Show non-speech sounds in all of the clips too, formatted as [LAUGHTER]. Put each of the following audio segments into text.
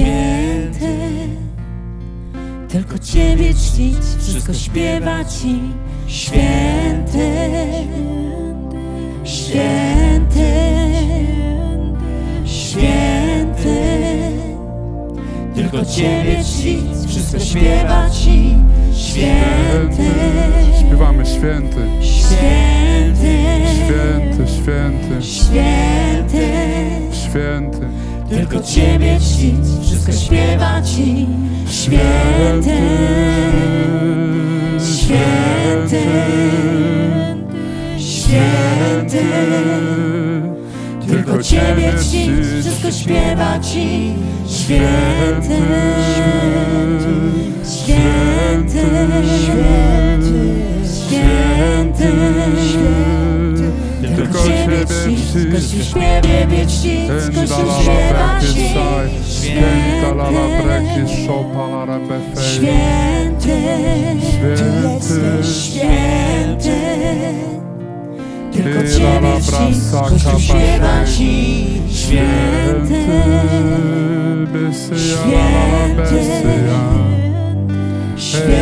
święty. Tylko Ciebie czcić, wszystko śpiewać Ci. Święty, święty, święty. Tylko Ciebie czcić, wszystko śpiewać Ci. Święty, Śpiewamy święty, święty, święty, święty, święty. święty. Tylko Ciebie czcić, wszystko śpiewać Ci. Święty, święty, święty. Tylko Ciebie czcić, wszystko śpiewać Ci. Święty, święty, święty, święty. Tylko Ciebie. Śpiewie czcić, Kościół Endalala śpiewa breki ci. saj, Endalala breki szopalara befej. Święty, Święty, święty. Tylko Ty, Ciebie brasa, Kościół śpiewa ci. Święty, Święty, święty.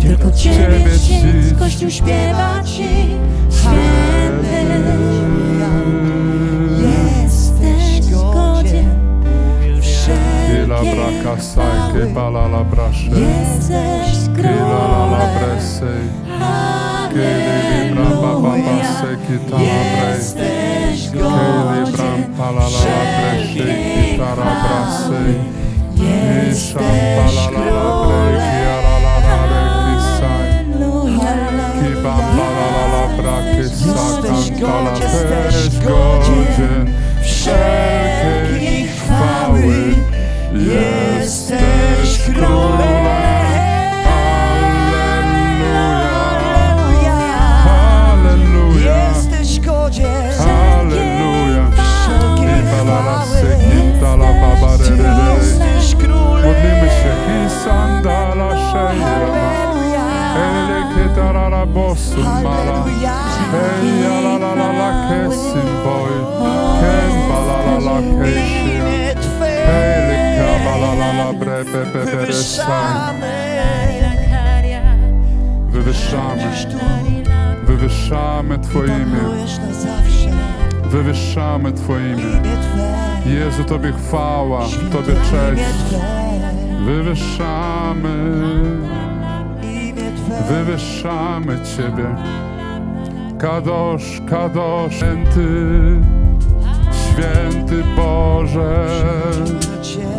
Tylko Ciebie czcić. Kościół śpiewa ci. Wszelkiej chwały. balala brasze. Jesteś królem. Jesteś godzien brasej. Isha Jesteś palala brej, braki sakantala też godzien wszelkiej chwały. Jesteś królem. Eleketarara bosumala. Halleluja. Hej, alalala kesim boy. Ken balalala keishia. Imię Twe Hej, lika balalala brebe bebere sai. wywyższamy. Wywyższamy, wywyższamy Twoje imię. Wywyższamy Twoje imię. Jezu, Tobie chwała, Tobie cześć. Wywyższamy. Wywyższamy Ciebie. Kadosz, Kadosz, święty, święty Boże.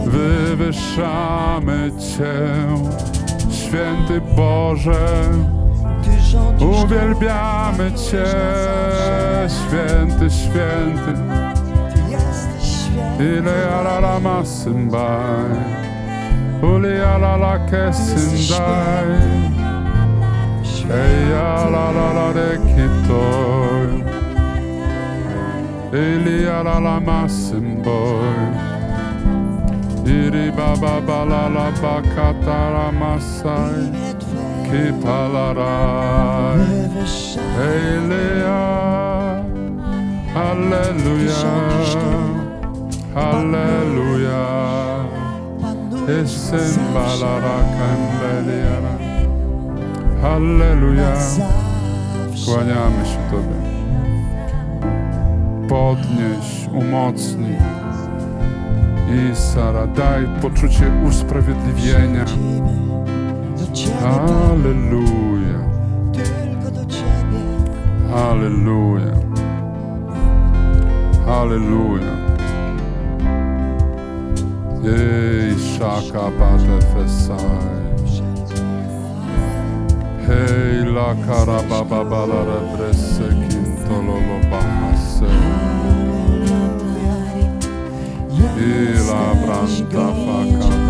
Wywyższamy Cię, święty Boże. Uwielbiamy Cię, święty, święty. Ile alala masymbaj, uli alala Eia la la la de kitoi Elia la la masimboi Iri baba bala la bakatara masai ki Kipalarai. Elia Hallelujah Hallelujah Esim balara kembeliara Halleluja. Kłaniamy się Tobie. Podnieś, umocnij. I Sara, daj poczucie usprawiedliwienia. Do Ciebie, Halleluja. Halleluja. Halleluja. Ej, szaka bate fesaj. Hei la carabababalara bresse quintololo bahasse E la branta facata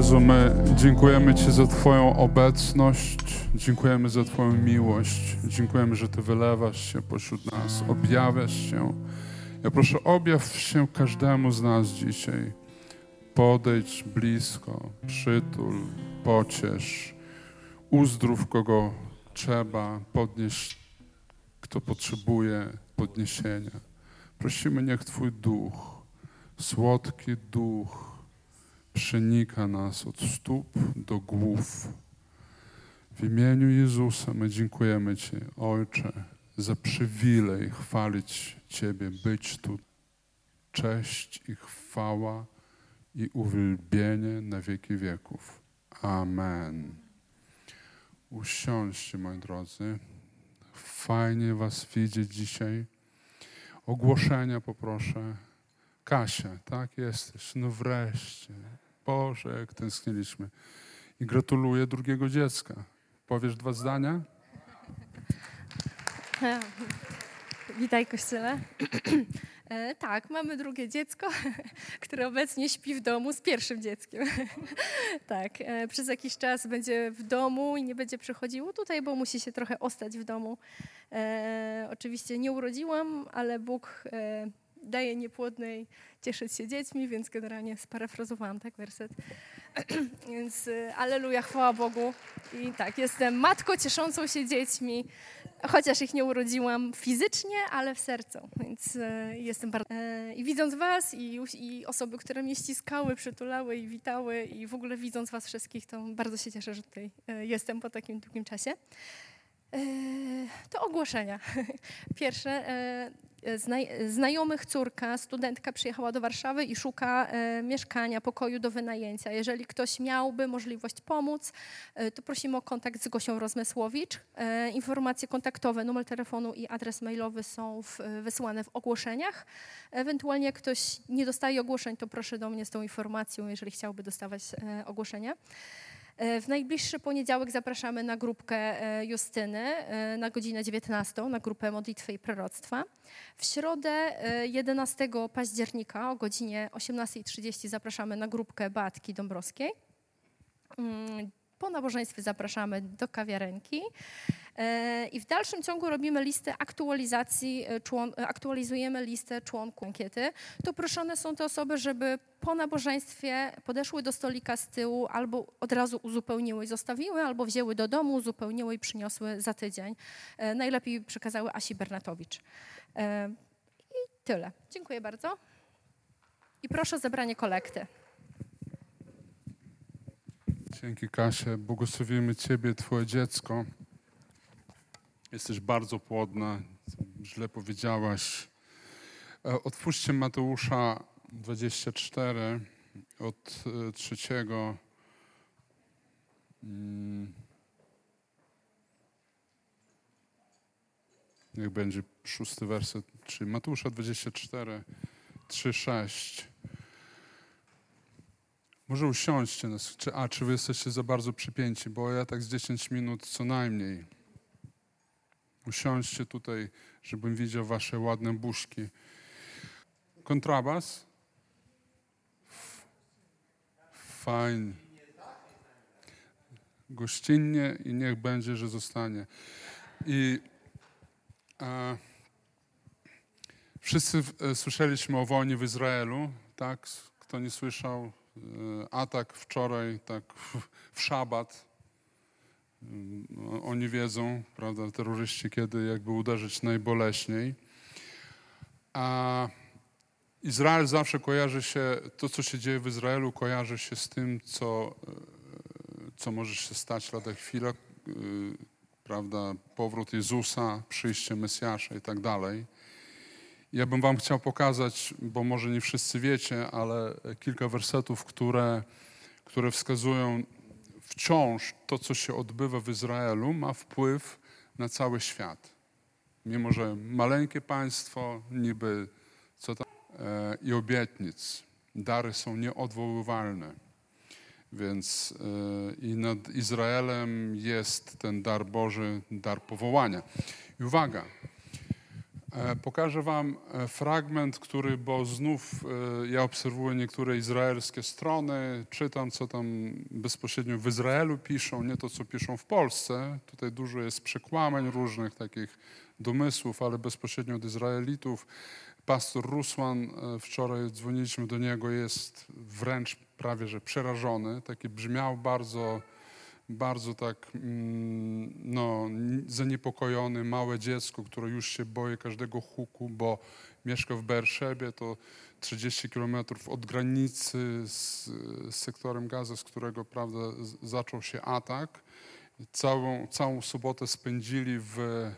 Jezu, my dziękujemy Ci za Twoją obecność, dziękujemy za Twoją miłość, dziękujemy, że Ty wylewasz się pośród nas, objawiasz się. Ja proszę, objaw się każdemu z nas dzisiaj. Podejdź blisko, przytul, pociesz, uzdrów kogo trzeba, podnieś kto potrzebuje podniesienia. Prosimy, niech Twój duch, słodki duch, przenika nas od stóp do głów. W imieniu Jezusa my dziękujemy Ci, Ojcze, za przywilej chwalić Ciebie, być tu. Cześć i chwała i uwielbienie na wieki wieków. Amen. Usiądźcie, moi drodzy. Fajnie Was widzieć dzisiaj. Ogłoszenia poproszę. Kasia, tak jesteś. No wreszcie. Boże, jak tęskniliśmy. I gratuluję drugiego dziecka. Powiesz dwa zdania? [LAUGHS] Witaj, Kościele. [CLEARS THROAT] E, tak, mamy drugie dziecko, [LAUGHS] które obecnie śpi w domu z pierwszym dzieckiem. [LAUGHS] tak, e, przez jakiś czas będzie w domu i nie będzie przychodziło tutaj, bo musi się trochę ostać w domu. E, oczywiście nie urodziłam, ale Bóg e, daje niepłodnej cieszyć się dziećmi, więc generalnie sparafrazowałam tak werset. [CLEARS THROAT] więc e, aleluja, chwała Bogu. I tak, jestem matką cieszącą się dziećmi, chociaż ich nie urodziłam fizycznie, ale w sercu, więc e, jestem bardzo... E, I widząc was i, i osoby, które mnie ściskały, przytulały i witały i w ogóle widząc was wszystkich, to bardzo się cieszę, że tutaj e, jestem po takim długim czasie. E, To ogłoszenia. [LAUGHS] Pierwsze, e, zna- znajomych córka, studentka przyjechała do Warszawy i szuka e, mieszkania, pokoju do wynajęcia. Jeżeli ktoś miałby możliwość pomóc, to prosimy o kontakt z Gosią Rozmysłowicz. Informacje kontaktowe, numer telefonu i adres mailowy są w, wysłane w ogłoszeniach. Ewentualnie jak ktoś nie dostaje ogłoszeń, to proszę do mnie z tą informacją, jeżeli chciałby dostawać ogłoszenia. E, W najbliższy poniedziałek zapraszamy na grupkę e, Justyny e, na godzinę 19, na grupę modlitwy i proroctwa. W środę e, 11 października o godzinie 18.30 zapraszamy na grupkę Beatki Dąbrowskiej. Po nabożeństwie zapraszamy do kawiarenki. E, I w dalszym ciągu robimy listę aktualizacji, e, e, aktualizujemy listę członków ankiety. To proszone są te osoby, żeby po nabożeństwie podeszły do stolika z tyłu albo od razu uzupełniły i zostawiły, albo wzięły do domu, uzupełniły i przyniosły za tydzień. Najlepiej przekazały Asi Bernatowicz. I tyle. Dziękuję bardzo. I proszę o zebranie kolekty. Dzięki Kasie. Błogosławimy Ciebie, Twoje dziecko. Jesteś bardzo płodna. Źle powiedziałaś. E, Otwórzcie Mateusza 24 od e, trzeciego. Mm. Niech będzie szósty werset, czyli Mateusza 24, 3, 6. Może usiądźcie, nas, czy, a czy wy jesteście za bardzo przypięci, bo ja tak z 10 minut co najmniej. Usiądźcie tutaj, żebym widział wasze ładne buźki. Kontrabas? Fajnie. Gościnnie i niech będzie, że zostanie. I e, wszyscy w- e, słyszeliśmy o wojnie w Izraelu, tak? Kto nie słyszał, atak wczoraj, tak w, szabat. No, Oni wiedzą, prawda, terroryści, kiedy jakby uderzyć najboleśniej. A Izrael zawsze kojarzy się, to co się dzieje w Izraelu kojarzy się z tym, co, e, co może się stać lada chwila, e, prawda, powrót Jezusa, przyjście Mesjasza i tak dalej. Ja bym wam chciał pokazać, bo może nie wszyscy wiecie, ale kilka wersetów, które, które wskazują wciąż to, co się odbywa w Izraelu, ma wpływ na cały świat. Mimo, że maleńkie państwo, niby co tam, e, i obietnic, dary są nieodwoływalne. Więc e, i nad Izraelem jest ten dar Boży, dar powołania. I uwaga, Pokażę Wam e, fragment, który, bo znów e, ja obserwuję niektóre izraelskie strony, czytam, co tam bezpośrednio w Izraelu piszą, nie to, co piszą w Polsce. Tutaj dużo jest przekłamań różnych takich domysłów, ale bezpośrednio od Izraelitów. Pastor Rusłan, e, wczoraj dzwoniliśmy do niego, jest wręcz prawie że przerażony. Taki brzmiał bardzo bardzo tak mm, no, zaniepokojony, małe dziecko, które już się boi każdego huku, bo mieszka w Berszebie, to 30 kilometrów od granicy z, z sektorem Gaza, z którego prawda, zaczął się atak. Całą, całą sobotę spędzili w, e,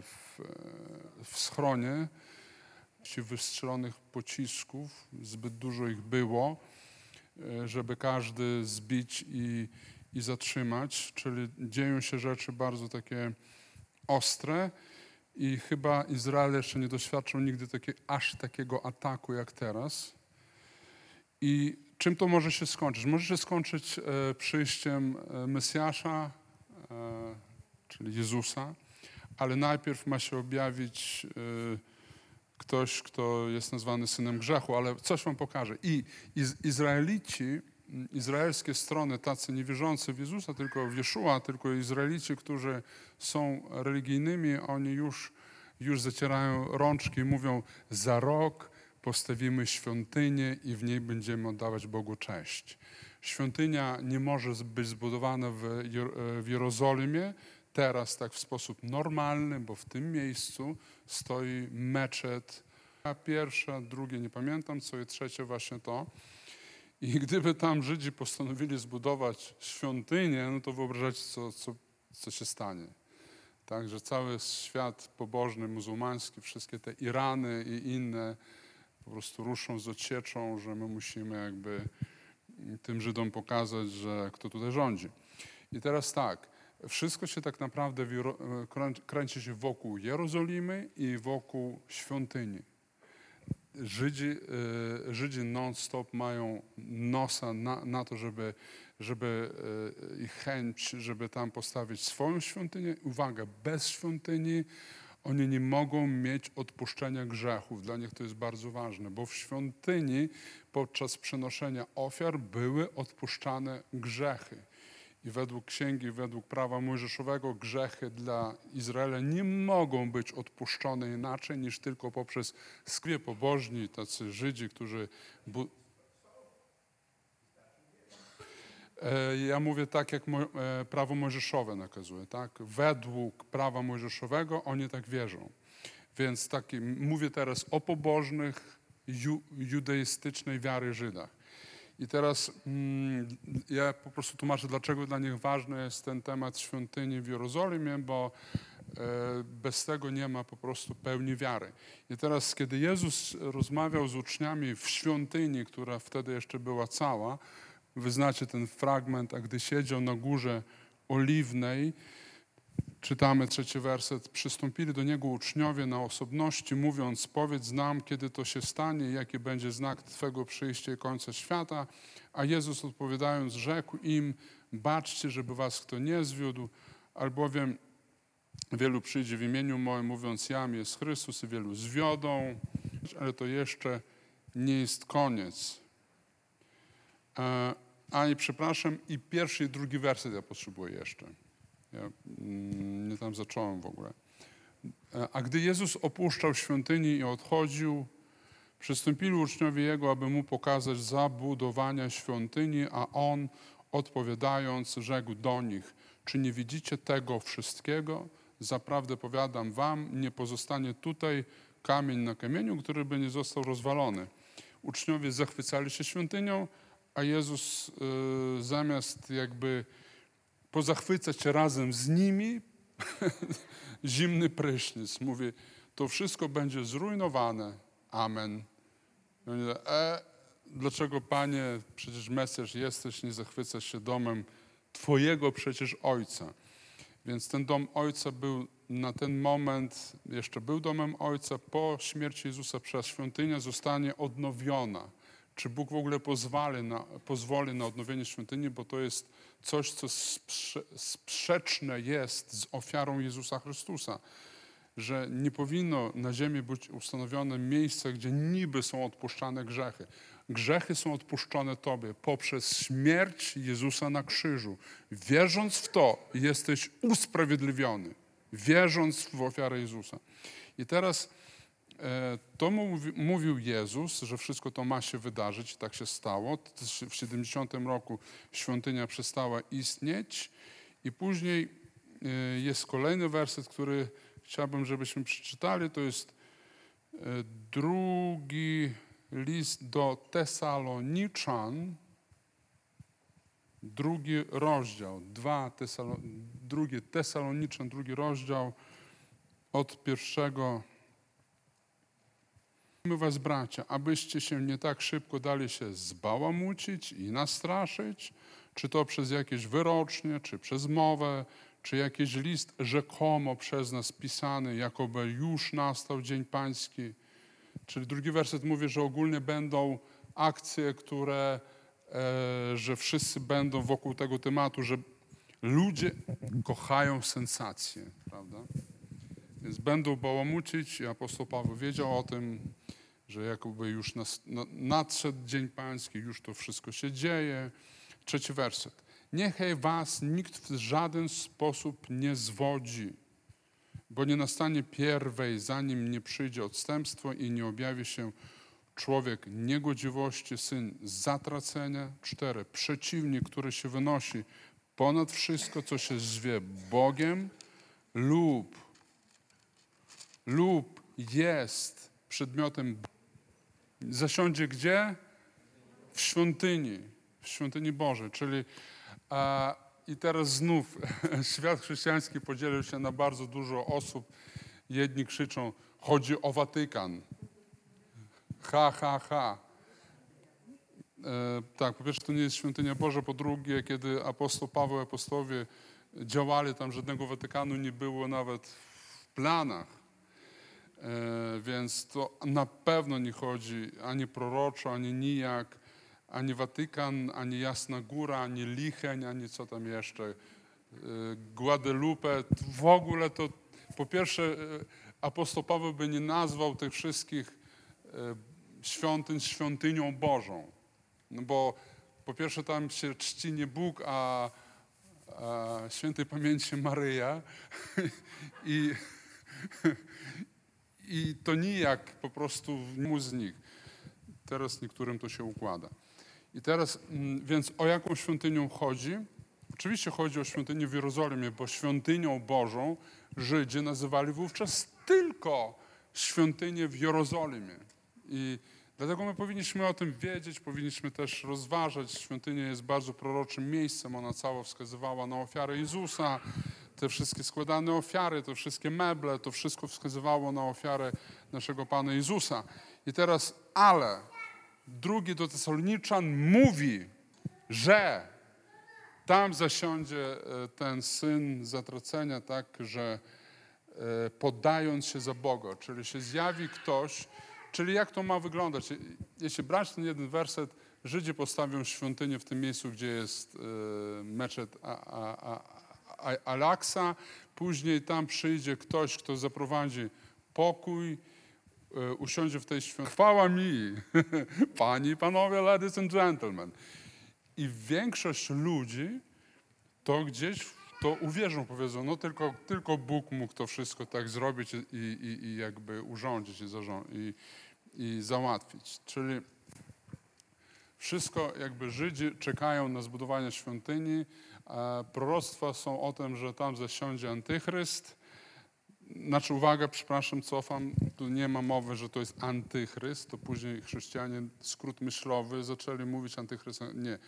w, w schronie. Wystrzelonych pocisków, zbyt dużo ich było żeby każdy zbić i, i zatrzymać, czyli dzieją się rzeczy bardzo takie ostre i chyba Izrael jeszcze nie doświadczył nigdy takie, aż takiego ataku jak teraz. I czym to może się skończyć? Może się skończyć e, przyjściem e, Mesjasza, e, czyli Jezusa, ale najpierw ma się objawić e, ktoś, kto jest nazwany synem grzechu, ale coś wam pokażę. I Iz- Izraelici, m, izraelskie strony, tacy niewierzący w Jezusa, tylko w Jeszua, tylko Izraelici, którzy są religijnymi, oni już, już zacierają rączki i mówią, za rok postawimy świątynię i w niej będziemy oddawać Bogu cześć. Świątynia nie może być zbudowana w, w Jerozolimie, teraz tak w sposób normalny, bo w tym miejscu stoi meczet. A pierwsza, drugie nie pamiętam, co i trzecie właśnie to. I gdyby tam Żydzi postanowili zbudować świątynię, no to wyobrażacie, co, co, co się stanie. Tak, że cały świat pobożny, muzułmański, wszystkie te Irany i inne po prostu ruszą z odsieczą, że my musimy jakby tym Żydom pokazać, że kto tutaj rządzi. I teraz tak, wszystko się tak naprawdę e, krę- kręci się wokół Jerozolimy i wokół świątyni. Żydzi, e, Żydzi non-stop mają nosa na, na to, żeby, żeby e, i chęć, żeby tam postawić swoją świątynię. Uwaga, bez świątyni oni nie mogą mieć odpuszczenia grzechów. Dla nich to jest bardzo ważne, bo w świątyni podczas przenoszenia ofiar były odpuszczane grzechy. I według księgi, według prawa mojżeszowego grzechy dla Izraela nie mogą być odpuszczone inaczej niż tylko poprzez skwie pobożni, tacy Żydzi, którzy. Bu- E, ja mówię tak, jak mo- e, prawo mojżeszowe nakazuje. Tak? Według prawa mojżeszowego oni tak wierzą. Więc taki, mówię teraz o pobożnych ju, judeistycznej wiary Żydach. I teraz mm, ja po prostu tłumaczę, dlaczego dla nich ważny jest ten temat świątyni w Jerozolimie, bo e, bez tego nie ma po prostu pełni wiary. I teraz, kiedy Jezus rozmawiał z uczniami w świątyni, która wtedy jeszcze była cała, wy znacie ten fragment, a gdy siedział na górze oliwnej, czytamy trzeci werset, przystąpili do niego uczniowie na osobności, mówiąc, powiedz nam, kiedy to się stanie, jaki będzie znak Twego przyjścia i końca świata. A Jezus odpowiadając, rzekł im, baczcie, żeby was kto nie zwiódł, albowiem wielu przyjdzie w imieniu moim, mówiąc, jam jest Chrystus i wielu zwiodą, ale to jeszcze nie jest koniec. E, A i przepraszam, i pierwszy i drugi werset ja potrzebuję jeszcze. Ja mm, nie tam zacząłem w ogóle. E, A gdy Jezus opuszczał świątynię i odchodził, przystąpili uczniowie Jego, aby Mu pokazać zabudowania świątyni, a On odpowiadając rzekł do nich, czy nie widzicie tego wszystkiego? Zaprawdę powiadam wam, nie pozostanie tutaj kamień na kamieniu, który by nie został rozwalony. Uczniowie zachwycali się świątynią, a Jezus y, zamiast jakby pozachwycać razem z nimi, [LAUGHS] zimny prysznic. Mówi, to wszystko będzie zrujnowane. Amen. I oni mówią, e, dlaczego Panie, przecież Mesjasz jesteś, nie zachwycasz się domem Twojego przecież Ojca. Więc ten dom Ojca był na ten moment, jeszcze był domem Ojca, po śmierci Jezusa przez świątynia zostanie odnowiona. Czy Bóg w ogóle pozwoli na, pozwoli na odnowienie świątyni, bo to jest coś, co sprze, sprzeczne jest z ofiarą Jezusa Chrystusa. że nie powinno na ziemi być ustanowione miejsce, gdzie niby są odpuszczane grzechy. Grzechy są odpuszczone Tobie poprzez śmierć Jezusa na krzyżu. Wierząc w to, jesteś usprawiedliwiony. Wierząc w ofiarę Jezusa. I teraz e, to mówi, mówił Jezus, że wszystko to ma się wydarzyć, i tak się stało. W 70 roku świątynia przestała istnieć i później e, jest kolejny werset, który chciałbym, żebyśmy przeczytali. To jest e, drugi list do Tesaloniczan, drugi rozdział, dwa Tesalo, drugi Tesaloniczan, drugi rozdział od pierwszego. Was, bracia, abyście się nie tak szybko dali się zbałamucić i nastraszyć, czy to przez jakieś wyrocznie, czy przez mowę, czy jakiś list rzekomo przez nas pisany, jakoby już nastał Dzień Pański. Czyli drugi werset mówi, że ogólnie będą akcje, które, e, że wszyscy będą wokół tego tematu, że ludzie kochają sensacje, prawda? Więc będą bałamucić i apostoł Paweł wiedział o tym, że jakoby już nas, na, nadszedł Dzień Pański, już to wszystko się dzieje. Trzeci werset. Niechaj was nikt w żaden sposób nie zwodzi, bo nie nastanie pierwej, zanim nie przyjdzie odstępstwo i nie objawi się człowiek niegodziwości, syn zatracenia. Cztery. Przeciwnik, który się wynosi ponad wszystko, co się zwie Bogiem lub, lub jest przedmiotem zasiądzie gdzie? W świątyni, w świątyni Bożej. Czyli a, i teraz znów [LAUGHS] świat chrześcijański podzielił się na bardzo dużo osób. Jedni krzyczą, chodzi o Watykan. Ha, ha, ha. E, tak, po pierwsze to nie jest świątynia Boża, po drugie, kiedy apostoł Paweł apostowie działali, tam żadnego Watykanu nie było nawet w planach. E, więc to na pewno nie chodzi ani proroczo, ani nijak, ani Watykan, ani Jasna Góra, ani Licheń, ani co tam jeszcze, e, Guadalupe. W ogóle to po pierwsze e, apostoł Paweł by nie nazwał tych wszystkich świątyń świątynią Bożą. No bo po pierwsze tam się czci nie Bóg, a, a świętej pamięci Maryja [LAUGHS] i i to nijak po prostu mu z nich. Teraz niektórym to się układa. I teraz, mm, więc o jaką świątynię chodzi? Oczywiście chodzi o świątynię w Jerozolimie, bo świątynią Bożą Żydzi nazywali wówczas tylko świątynię w Jerozolimie. I dlatego my powinniśmy o tym wiedzieć, powinniśmy też rozważać. Świątynia jest bardzo proroczym miejscem, ona cała wskazywała na ofiarę Jezusa, te wszystkie składane ofiary, te wszystkie meble, to wszystko wskazywało na ofiarę naszego Pana Jezusa. I teraz, ale drugi do Tesaloniczan mówi, że tam zasiądzie e, ten syn zatracenia, tak, że e, poddając się za Boga, czyli się zjawi ktoś, czyli jak to ma wyglądać? Jeśli brać ten jeden werset, Żydzi postawią świątynię w tym miejscu, gdzie jest e, meczet Alaksa, później tam przyjdzie ktoś, kto zaprowadzi pokój, e, usiądzie w tej świątyni. Chwała mi, [LAUGHS] panie i panowie, ladies and gentlemen. I większość ludzi to gdzieś to uwierzą, powiedzą, no tylko, tylko Bóg mógł to wszystko tak zrobić i, i, i jakby urządzić i, i, i załatwić. Czyli wszystko jakby Żydzi czekają na zbudowanie świątyni, Proroctwa są o tym, że tam zasiądzie antychryst. Znaczy, uwaga, przepraszam, cofam, tu nie ma mowy, że to jest antychryst, to później chrześcijanie, skrót myślowy, zaczęli mówić antychryst. Nie,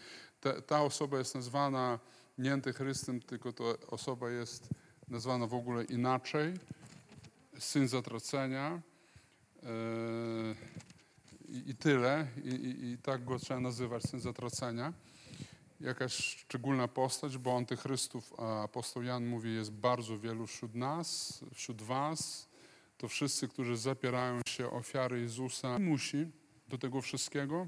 ta, ta osoba jest nazwana nie antychrystem, tylko ta osoba jest nazwana w ogóle inaczej, syn zatracenia yy, i tyle. I, i, I tak go trzeba nazywać, syn zatracenia jakaś szczególna postać, bo antychrystów, a apostoł Jan mówi, jest bardzo wielu wśród nas, wśród was. To wszyscy, którzy zapierają się ofiary Jezusa. Musi do tego wszystkiego,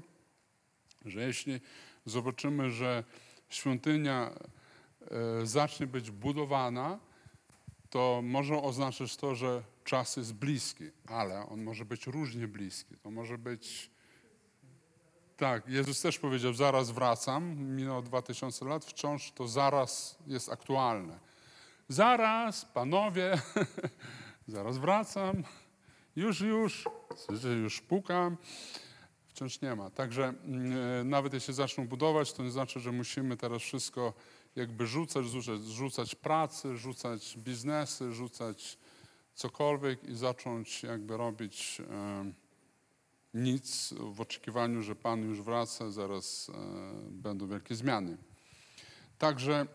że jeśli zobaczymy, że świątynia e, zacznie być budowana, to może oznaczać to, że czas jest bliski, ale on może być różnie bliski. To może być. Tak, Jezus też powiedział, zaraz wracam, minęło 2000 lat, wciąż to zaraz jest aktualne. Zaraz, panowie, [LAUGHS] zaraz wracam, już, już, już pukam, wciąż nie ma. Także mm, nawet jeśli zaczną budować, to nie znaczy, że musimy teraz wszystko jakby rzucać, rzucać, rzucać pracy, rzucać biznesy, rzucać cokolwiek i zacząć jakby robić e, nic w oczekiwaniu, że Pan już wraca, zaraz e, będą wielkie zmiany. Także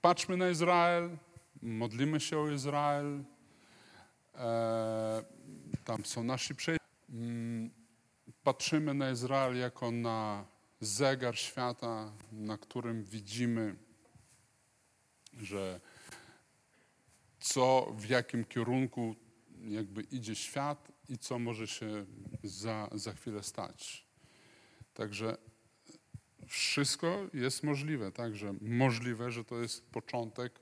patrzmy na Izrael, modlimy się o Izrael. E, tam są nasi przyjaciele. Mm, patrzymy na Izrael jako na zegar świata, na którym widzimy, że co, w jakim kierunku jakby idzie świat i co może się za, za chwilę stać. Także wszystko jest możliwe, także możliwe, że to jest początek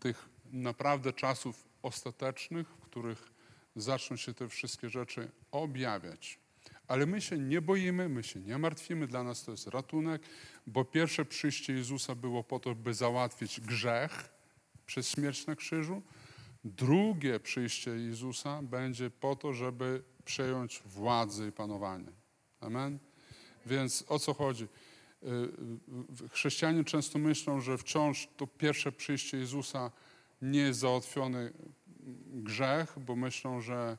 tych naprawdę czasów ostatecznych, w których zaczną się te wszystkie rzeczy objawiać. Ale my się nie boimy, my się nie martwimy, dla nas to jest ratunek, bo pierwsze przyjście Jezusa było po to, by załatwić grzech przez śmierć na krzyżu. Drugie przyjście Jezusa będzie po to, żeby przejąć władzę i panowanie. Amen? Więc o co chodzi? Y, y, chrześcijanie często myślą, że wciąż to pierwsze przyjście Jezusa nie jest załatwiony grzech, bo myślą, że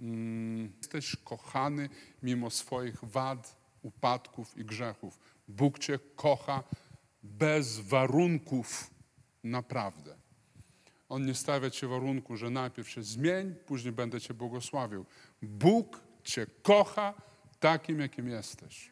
mm, jesteś kochany mimo swoich wad, upadków i grzechów. Bóg Cię kocha bez warunków naprawdę. On nie stawia Cię warunku, że najpierw się zmień, później będę Cię błogosławił. Bóg Cię kocha takim, jakim jesteś.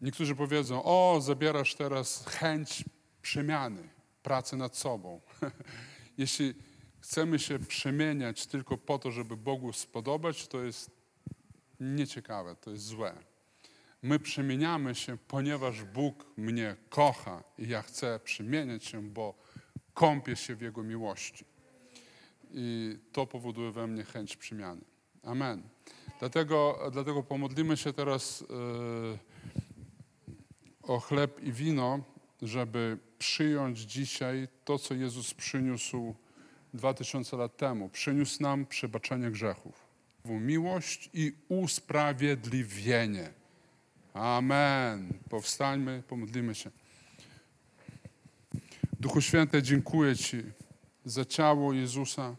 Niektórzy powiedzą, o, zabierasz teraz chęć przemiany, pracy nad sobą. [LAUGHS] Jeśli chcemy się przemieniać tylko po to, żeby Bogu spodobać, to jest nieciekawe, to jest złe. My przemieniamy się, ponieważ Bóg mnie kocha i ja chcę przemieniać się, bo kąpię się w Jego miłości. I to powoduje we mnie chęć przemiany. Amen. Dlatego, dlatego pomodlimy się teraz yy, o chleb i wino, żeby przyjąć dzisiaj to, co Jezus przyniósł dwa tysiące lat temu. Przyniósł nam przebaczenie grzechów, miłość i usprawiedliwienie. Amen. Powstańmy, pomodlimy się. Duchu Święty, dziękuję Ci za ciało Jezusa.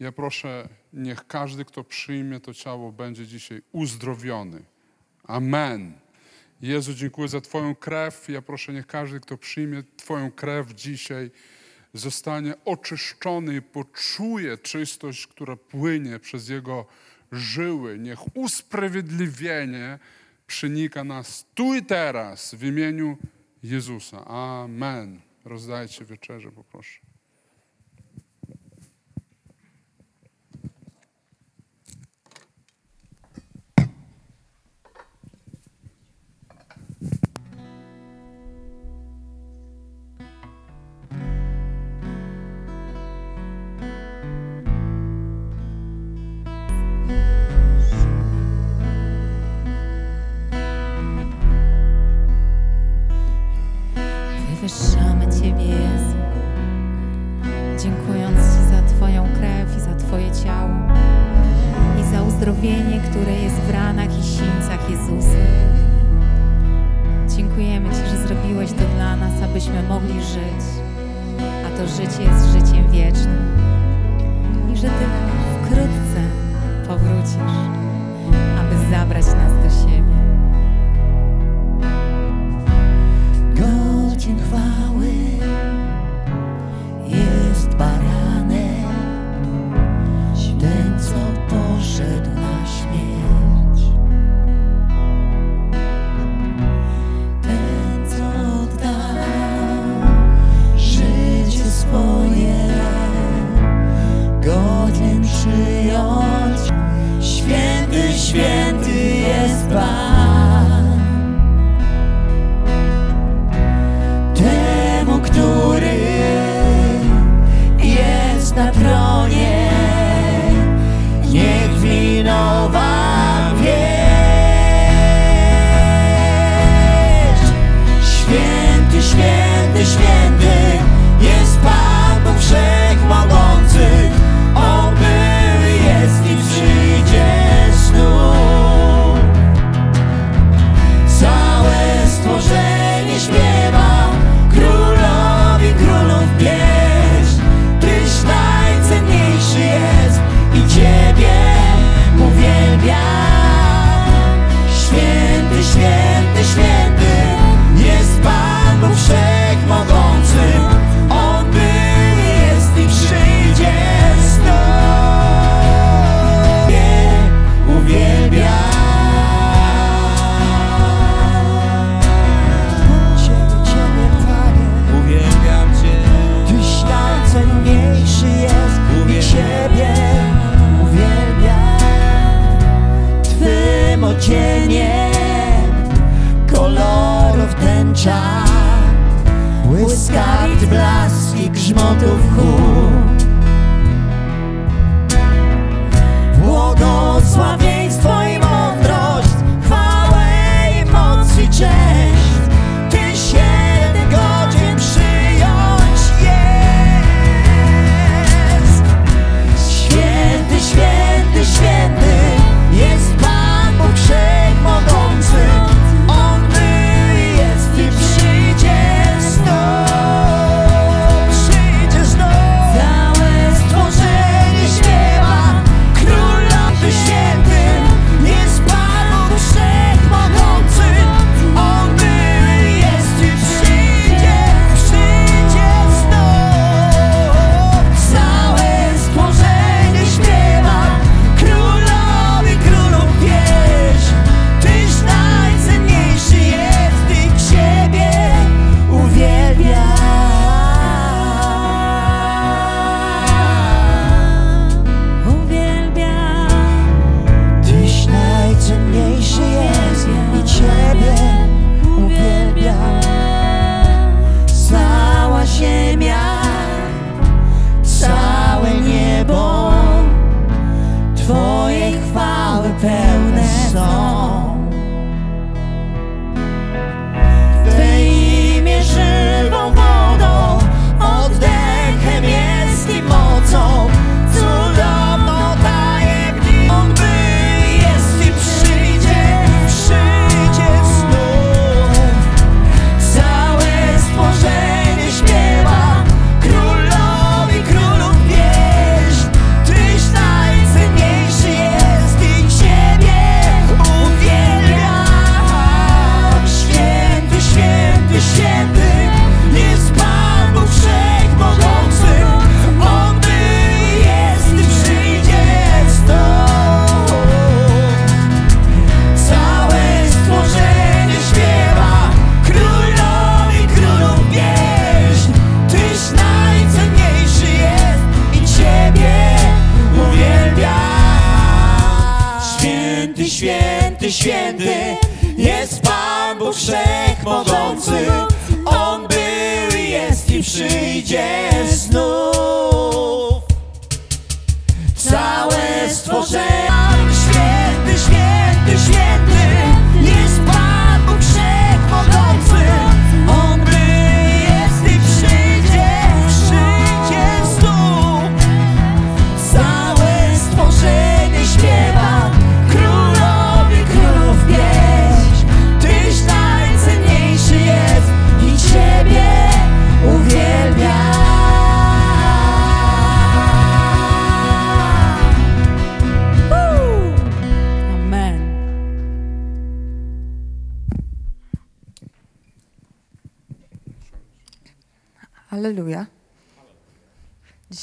Ja proszę, niech każdy, kto przyjmie to ciało, będzie dzisiaj uzdrowiony. Amen. Jezu, dziękuję za Twoją krew. Ja proszę, niech każdy, kto przyjmie Twoją krew dzisiaj, zostanie oczyszczony i poczuje czystość, która płynie przez Jego żyły. Niech usprawiedliwienie przenika nas tu i teraz w imieniu Jezusa. Amen. Rozdajcie wieczerze, poproszę. Za uzdrowienie, które jest w ranach i sińcach Jezusa. Dziękujemy Ci, że zrobiłeś to dla nas, abyśmy mogli żyć, a to życie jest życiem wiecznym i że Ty wkrótce powrócisz, aby zabrać nas do siebie.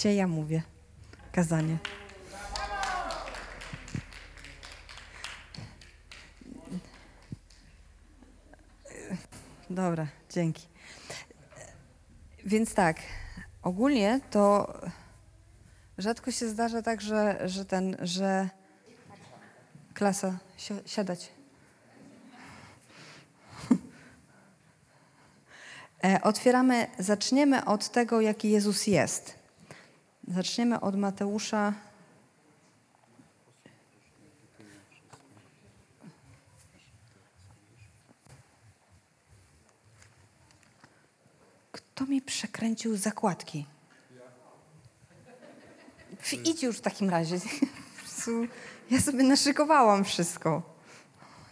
się ja mówię kazanie. Dobra, dzięki. Więc tak, ogólnie to rzadko się zdarza tak, że, że ten, że klasa, si siadać. E, otwieramy, zaczniemy od tego, jaki Jezus jest. Zaczniemy od Mateusza. Kto mi przekręcił zakładki? Idź już w takim razie. [LAUGHS] Ja sobie naszykowałam wszystko.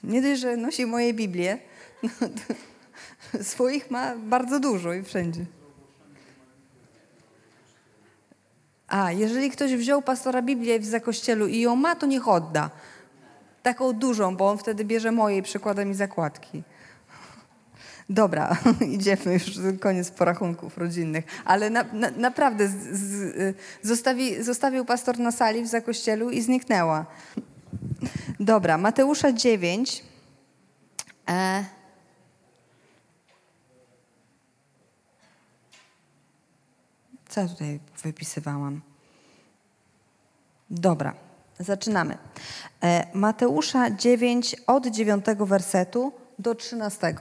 Nie dość, że nosi moje Biblię, [LAUGHS] no swoich ma bardzo dużo i wszędzie. A, jeżeli ktoś wziął pastora Biblię w zakościelu i ją ma, to niech odda. Taką dużą, bo on wtedy bierze moje i przekłada mi zakładki. Dobra, [LAUGHS] idziemy już, koniec porachunków rodzinnych. Ale na, na, naprawdę z, z, zostawi, zostawił pastor na sali w zakościelu i zniknęła. Dobra, Mateusza 9. E, co ja tutaj wypisywałam? Dobra, zaczynamy. E, Mateusza 9 od 9 wersetu do 13.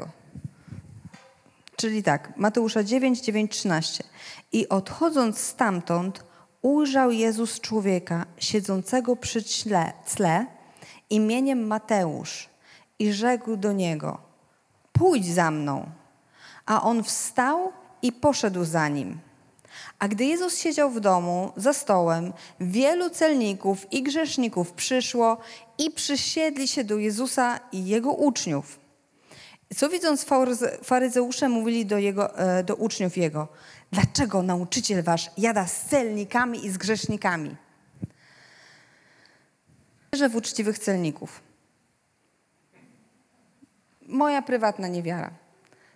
Czyli tak, Mateusza 9, 9, 13. I odchodząc stamtąd, ujrzał Jezus człowieka siedzącego przy cle, cle imieniem Mateusz i rzekł do niego: Pójdź za mną. A on wstał i poszedł za nim. A gdy Jezus siedział w domu, za stołem, wielu celników i grzeszników przyszło i przysiedli się do Jezusa i jego uczniów. Co widząc faryze- faryzeusze mówili do, jego, e, do uczniów jego, dlaczego nauczyciel wasz jada z celnikami i z grzesznikami? Wierzę w uczciwych celników. Moja prywatna niewiara.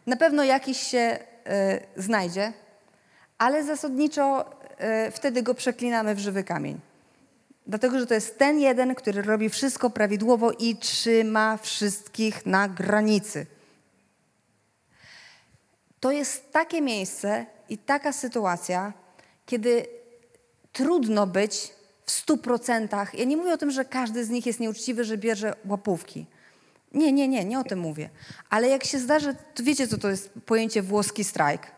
Na pewno jakiś się e, znajdzie, ale zasadniczo e, wtedy go przeklinamy w żywy kamień. Dlatego, że to jest ten jeden, który robi wszystko prawidłowo i trzyma wszystkich na granicy. To jest takie miejsce i taka sytuacja, kiedy trudno być w stu procentach. Ja nie mówię o tym, że każdy z nich jest nieuczciwy, że bierze łapówki. Nie, nie, nie, nie o tym mówię. Ale jak się zdarzy, to wiecie, co to jest pojęcie włoski strajk.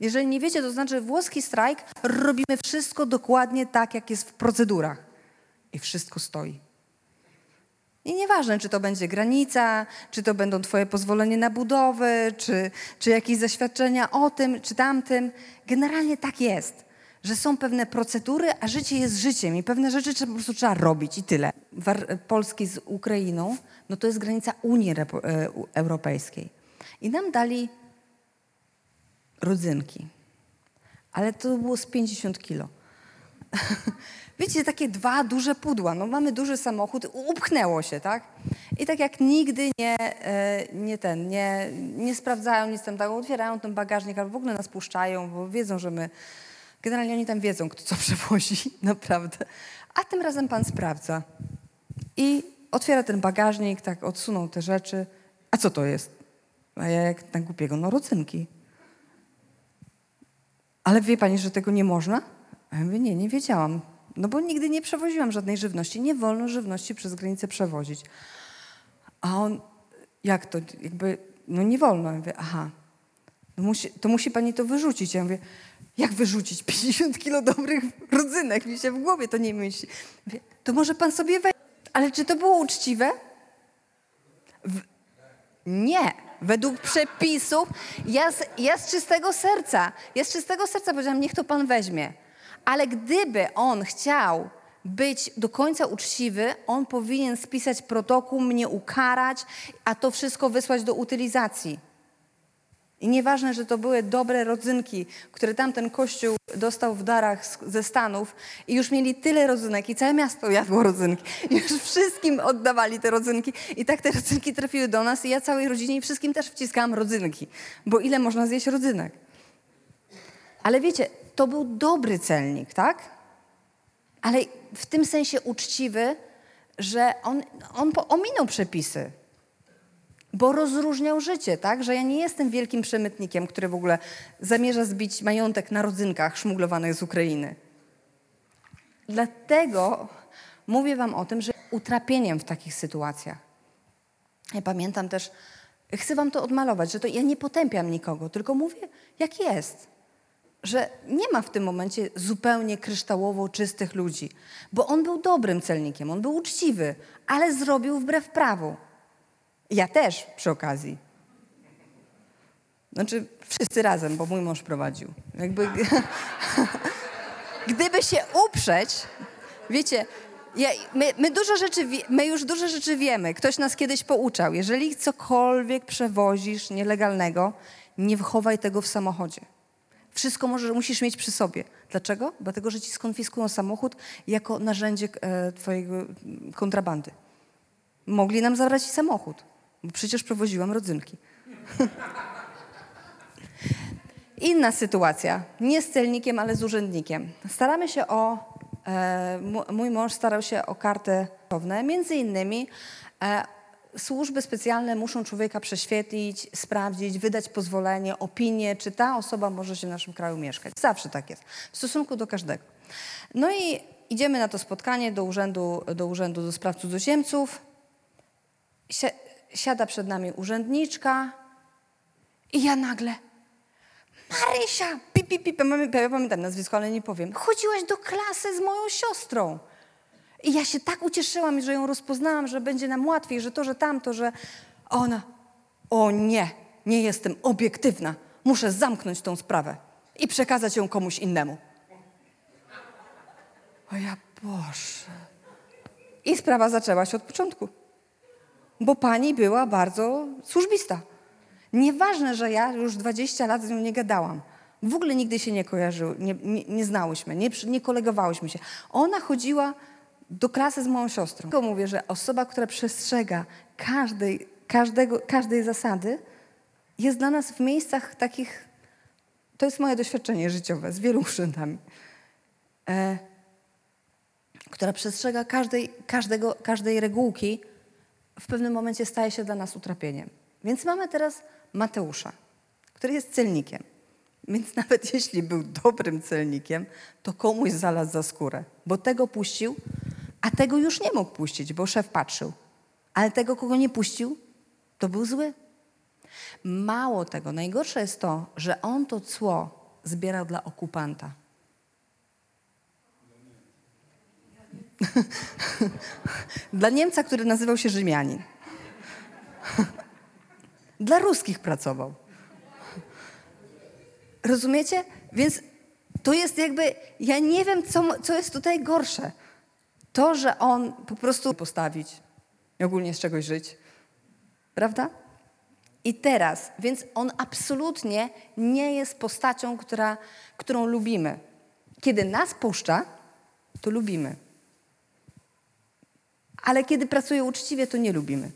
Jeżeli nie wiecie, to znaczy włoski strajk, robimy wszystko dokładnie tak, jak jest w procedurach. I wszystko stoi. I nieważne, czy to będzie granica, czy to będą Twoje pozwolenie na budowę, czy, czy jakieś zaświadczenia o tym, czy tamtym. Generalnie tak jest, że są pewne procedury, a życie jest życiem i pewne rzeczy trzeba, po prostu trzeba robić i tyle. War, Polski z Ukrainą, no to jest granica Unii e, Europejskiej. I nam dali rodzynki, ale to było z 50 kilo. [LAUGHS] Wiecie, takie dwa duże pudła. No mamy duży samochód, upchnęło się, tak? I tak jak nigdy nie, e, nie ten, nie, nie sprawdzają nic tam, tak, otwierają ten bagażnik albo w ogóle nas puszczają, bo wiedzą, że my, generalnie oni tam wiedzą, kto co [LAUGHS] przewozi, naprawdę. A tym razem pan sprawdza. I otwiera ten bagażnik, tak odsunął te rzeczy. A co to jest? A ja jak na głupiego, no rodzynki. Ale wie pani, że tego nie można? Ja mówię, nie, nie wiedziałam. No bo nigdy nie przewoziłam żadnej żywności. Nie wolno żywności przez granicę przewozić. A on, jak to, jakby, no nie wolno. Ja mówię, aha, no musi, to musi pani to wyrzucić. Ja mówię, jak wyrzucić? [LAUGHS] 50 kilo dobrych rodzynek mi się w głowie to nie myśli. Mówię, to może pan sobie weź. Ale czy to było uczciwe? Nie. Według przepisów, ja z, ja z czystego serca, ja z czystego serca powiedziałam, niech to pan weźmie. Ale gdyby on chciał być do końca uczciwy, on powinien spisać protokół, mnie ukarać, a to wszystko wysłać do utylizacji. I nieważne, że to były dobre rodzynki, które tamten kościół dostał w darach ze Stanów i już mieli tyle rodzynek i całe miasto jadło rodzynki. [LAUGHS] Już wszystkim oddawali te rodzynki i tak te rodzynki trafiły do nas i ja całej rodzinie i wszystkim też wciskałam rodzynki, bo ile można zjeść rodzynek? Ale wiecie, to był dobry celnik, tak? Ale w tym sensie uczciwy, że on, on ominął przepisy. Bo rozróżniał życie, tak? Że ja nie jestem wielkim przemytnikiem, który w ogóle zamierza zbić majątek na rodzynkach szmuglowanych z Ukrainy. Dlatego mówię wam o tym, że utrapieniem w takich sytuacjach. Ja pamiętam też, chcę wam to odmalować, że to ja nie potępiam nikogo, tylko mówię, jak jest. Że nie ma w tym momencie zupełnie kryształowo czystych ludzi, bo on był dobrym celnikiem, on był uczciwy, ale zrobił wbrew prawu. Ja też przy okazji. Znaczy wszyscy razem, bo mój mąż prowadził. Jakby, [LAUGHS] gdyby się uprzeć, wiecie, ja, my, my, dużo rzeczy, my już dużo rzeczy wiemy. Ktoś nas kiedyś pouczał. Jeżeli cokolwiek przewozisz nielegalnego, nie chowaj tego w samochodzie. Wszystko może, musisz mieć przy sobie. Dlaczego? Dlatego, że ci skonfiskują samochód jako narzędzie e, twojego kontrabandy. Mogli nam zabrać samochód, bo przecież prowoziłam rodzynki. [LAUGHS] Inna sytuacja, nie z celnikiem, ale z urzędnikiem. Staramy się o, e, mój mąż starał się o kartę prawne. Między innymi e, służby specjalne muszą człowieka prześwietlić, sprawdzić, wydać pozwolenie, opinię, czy ta osoba może się w naszym kraju mieszkać. Zawsze tak jest, w stosunku do każdego. No i idziemy na to spotkanie do urzędu do, urzędu do spraw cudzoziemców. Si- siada przed nami urzędniczka i ja nagle Marysia, pip, pip, pip, ja pamiętam nazwisko, ale nie powiem. Chodziłaś do klasy z moją siostrą. I ja się tak ucieszyłam, że ją rozpoznałam, że będzie nam łatwiej, że to, że tamto, że ona. O nie, nie jestem obiektywna. Muszę zamknąć tą sprawę i przekazać ją komuś innemu. O ja Boże. I sprawa zaczęła się od początku. Bo pani była bardzo służbista. Nieważne, że ja już 20 lat z nią nie gadałam. W ogóle nigdy się nie kojarzyły, nie, nie, nie znałyśmy, nie, nie kolegowałyśmy się. Ona chodziła do klasy z moją siostrą. Tylko mówię, że osoba, która przestrzega każdej, każdego, każdej zasady, jest dla nas w miejscach takich. To jest moje doświadczenie życiowe z wielu urzędami. E, która przestrzega każdej, każdego, każdej regułki, w pewnym momencie staje się dla nas utrapieniem. Więc mamy teraz Mateusza, który jest celnikiem. Więc [LAUGHS] nawet jeśli był dobrym celnikiem, to komuś zalazł za skórę, bo tego puścił, a tego już nie mógł puścić, bo szef patrzył. Ale tego, kogo nie puścił, to był zły. Mało tego, najgorsze jest to, że on to cło zbierał dla okupanta. [LAUGHS] Dla Niemca, który nazywał się Rzymianin. [LAUGHS] Dla ruskich pracował. Rozumiecie? Więc to jest jakby, ja nie wiem, co, co jest tutaj gorsze. To, że on po prostu postawić i ogólnie z czegoś żyć. Prawda? I teraz, więc on absolutnie nie jest postacią, która, którą lubimy. Kiedy nas puszcza, to lubimy. Ale kiedy pracuje uczciwie, to nie lubimy.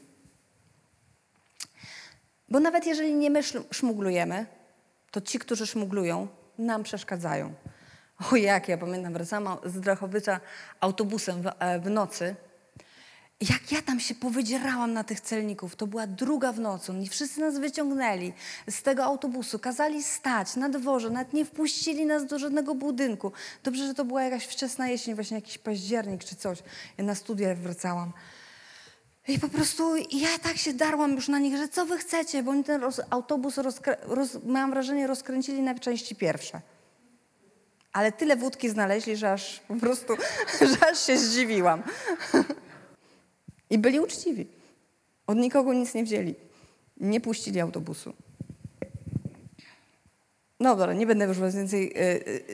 Bo nawet jeżeli nie my szmuglujemy, to ci, którzy szmuglują, nam przeszkadzają. O jak, ja pamiętam, wracałam z Drachowicza autobusem w, e, w nocy. Jak ja tam się powydzierałam na tych celników, to była druga w nocy, oni wszyscy nas wyciągnęli z tego autobusu, kazali stać na dworze, nawet nie wpuścili nas do żadnego budynku. Dobrze, że to była jakaś wczesna jesień, właśnie jakiś październik czy coś. Ja na studia wracałam. I po prostu ja tak się darłam już na nich, że co wy chcecie, bo oni ten roz, autobus, rozkrę, roz, mam wrażenie, rozkręcili na części pierwsze. Ale tyle wódki znaleźli, że aż po prostu, [LAUGHS] że aż się zdziwiłam. [LAUGHS] I byli uczciwi. Od nikogo nic nie wzięli. Nie puścili autobusu. No dobra, nie będę już więcej y, y,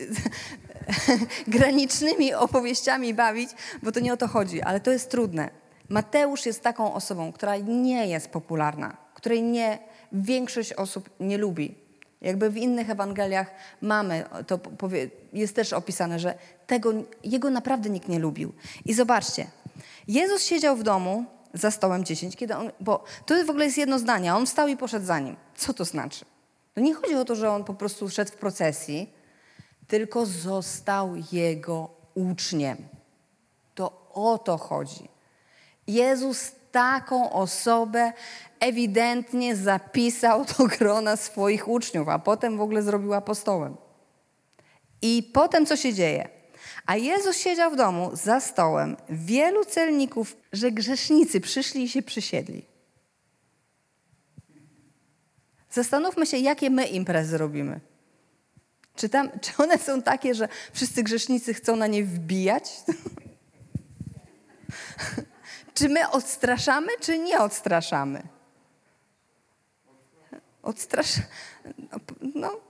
y, granicznymi opowieściami bawić, bo to nie o to chodzi, ale to jest trudne. Mateusz jest taką osobą, która nie jest popularna, której nie, większość osób nie lubi. Jakby w innych Ewangeliach mamy, to powie, jest też opisane, że tego, jego naprawdę nikt nie lubił. I zobaczcie, Jezus siedział w domu za stołem 10, kiedy on, bo to w ogóle jest jedno zdanie, on wstał i poszedł za nim. Co to znaczy? To nie chodzi o to, że on po prostu szedł w procesji, tylko został jego uczniem. To o to chodzi. Jezus taką osobę ewidentnie zapisał do grona swoich uczniów, a potem w ogóle zrobił apostołem. I potem co się dzieje? A Jezus siedział w domu za stołem, wielu celników, że grzesznicy przyszli i się przysiedli. Zastanówmy się, jakie my imprezy robimy. Czy, tam, [LAUGHS] czy one są takie, że wszyscy grzesznicy chcą na nie wbijać? [LAUGHS] czy my odstraszamy, czy nie odstraszamy? Odstrasz... No, no,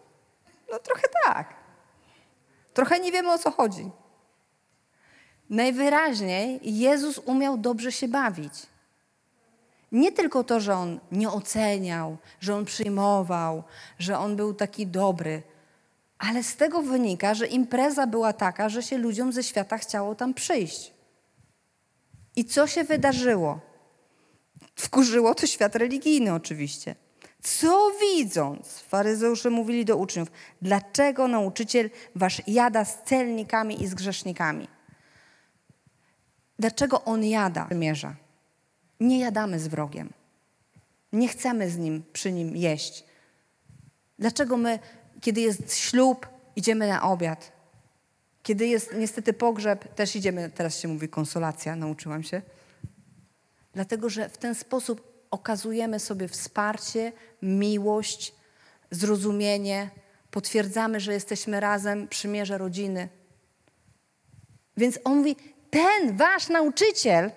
no trochę tak. Trochę nie wiemy o co chodzi. Najwyraźniej Jezus umiał dobrze się bawić. Nie tylko to, że on nie oceniał, że on przyjmował, że on był taki dobry, ale z tego wynika, że impreza była taka, że się ludziom ze świata chciało tam przyjść. I co się wydarzyło? Wkurzyło to świat religijny oczywiście. Co widząc, faryzeusze mówili do uczniów, dlaczego nauczyciel wasz jada z celnikami i z grzesznikami? Dlaczego on jada przymierza? Nie jadamy z wrogiem. Nie chcemy z nim, przy nim jeść. Dlaczego my, kiedy jest ślub, idziemy na obiad? Kiedy jest niestety pogrzeb, też idziemy, teraz się mówi konsolacja, nauczyłam się. Dlatego, że w ten sposób okazujemy sobie wsparcie, miłość, zrozumienie, potwierdzamy, że jesteśmy razem, przymierze rodziny. Więc on mówi, ten wasz nauczyciel,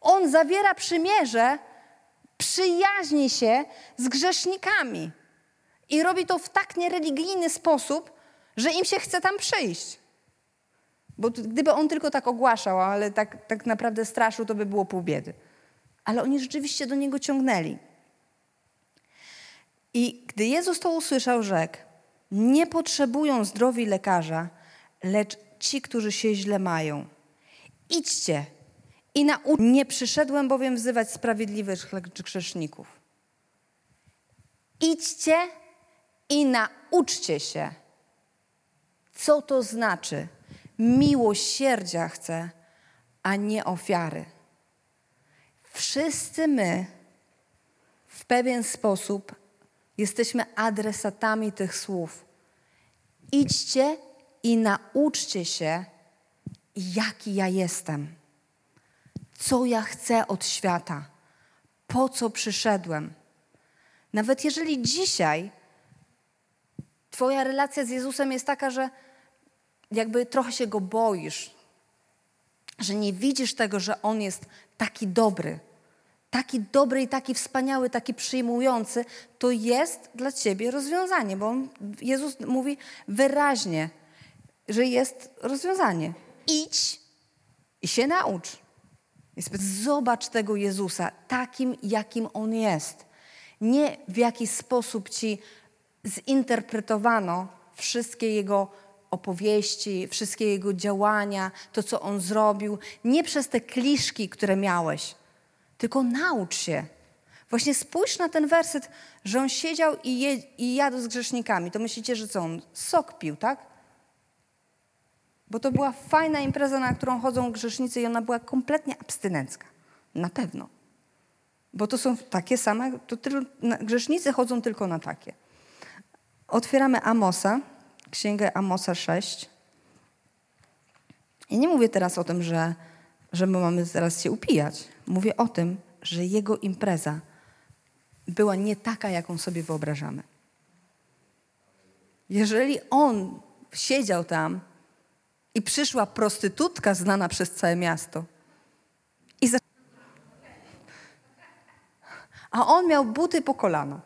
on zawiera przymierze, przyjaźni się z grzesznikami. I robi to w tak niereligijny sposób, że im się chce tam przyjść. Bo gdyby on tylko tak ogłaszał, ale tak, tak naprawdę straszył, to by było pół biedy. Ale oni rzeczywiście do niego ciągnęli. I gdy Jezus to usłyszał, rzekł: Nie potrzebują zdrowi lekarza, lecz ci, którzy się źle mają. Idźcie i nauczcie. Nie przyszedłem bowiem wzywać sprawiedliwych, lecz grzeszników. Idźcie i nauczcie się, co to znaczy miłosierdzia chcę, a nie ofiary. Wszyscy my w pewien sposób jesteśmy adresatami tych słów. Idźcie i nauczcie się, jaki ja jestem, co ja chcę od świata, po co przyszedłem. Nawet jeżeli dzisiaj Twoja relacja z Jezusem jest taka, że jakby trochę się go boisz, że nie widzisz tego, że on jest taki dobry, taki dobry i taki wspaniały, taki przyjmujący, to jest dla ciebie rozwiązanie, bo Jezus mówi wyraźnie, że jest rozwiązanie. Idź i się naucz. Zobacz tego Jezusa takim, jakim On jest. Nie w jaki sposób ci zinterpretowano wszystkie Jego opowieści, wszystkie Jego działania, to, co On zrobił. Nie przez te kliszki, które miałeś, tylko naucz się. Właśnie spójrz na ten werset, że On siedział i, je, i jadł z grzesznikami. To myślicie, że co On? Sok pił, tak? Bo to była fajna impreza, na którą chodzą grzesznicy i ona była kompletnie abstynencka. Na pewno. Bo to są takie same, to tyl, grzesznicy chodzą tylko na takie. Otwieramy Amosa, księgę Amosa 6. I nie mówię teraz o tym, że, że my mamy zaraz się upijać. Mówię o tym, że jego impreza była nie taka, jaką sobie wyobrażamy. Jeżeli on siedział tam i przyszła prostytutka znana przez całe miasto. I za... A on miał buty po kolana.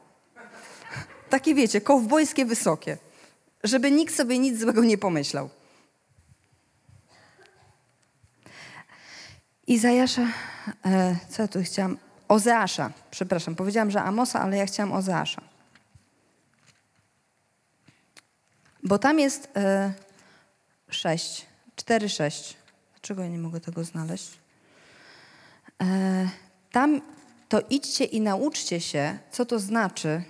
Takie wiecie, kowbojskie wysokie. Żeby nikt sobie nic złego nie pomyślał. Izajasza, e, co ja tu chciałam? Ozeasza, przepraszam, powiedziałam, że Amosa, ale ja chciałam Ozeasza. Bo tam jest... E, 6, 4, 6. Dlaczego ja nie mogę tego znaleźć? E, tam to idźcie i nauczcie się, co to znaczy.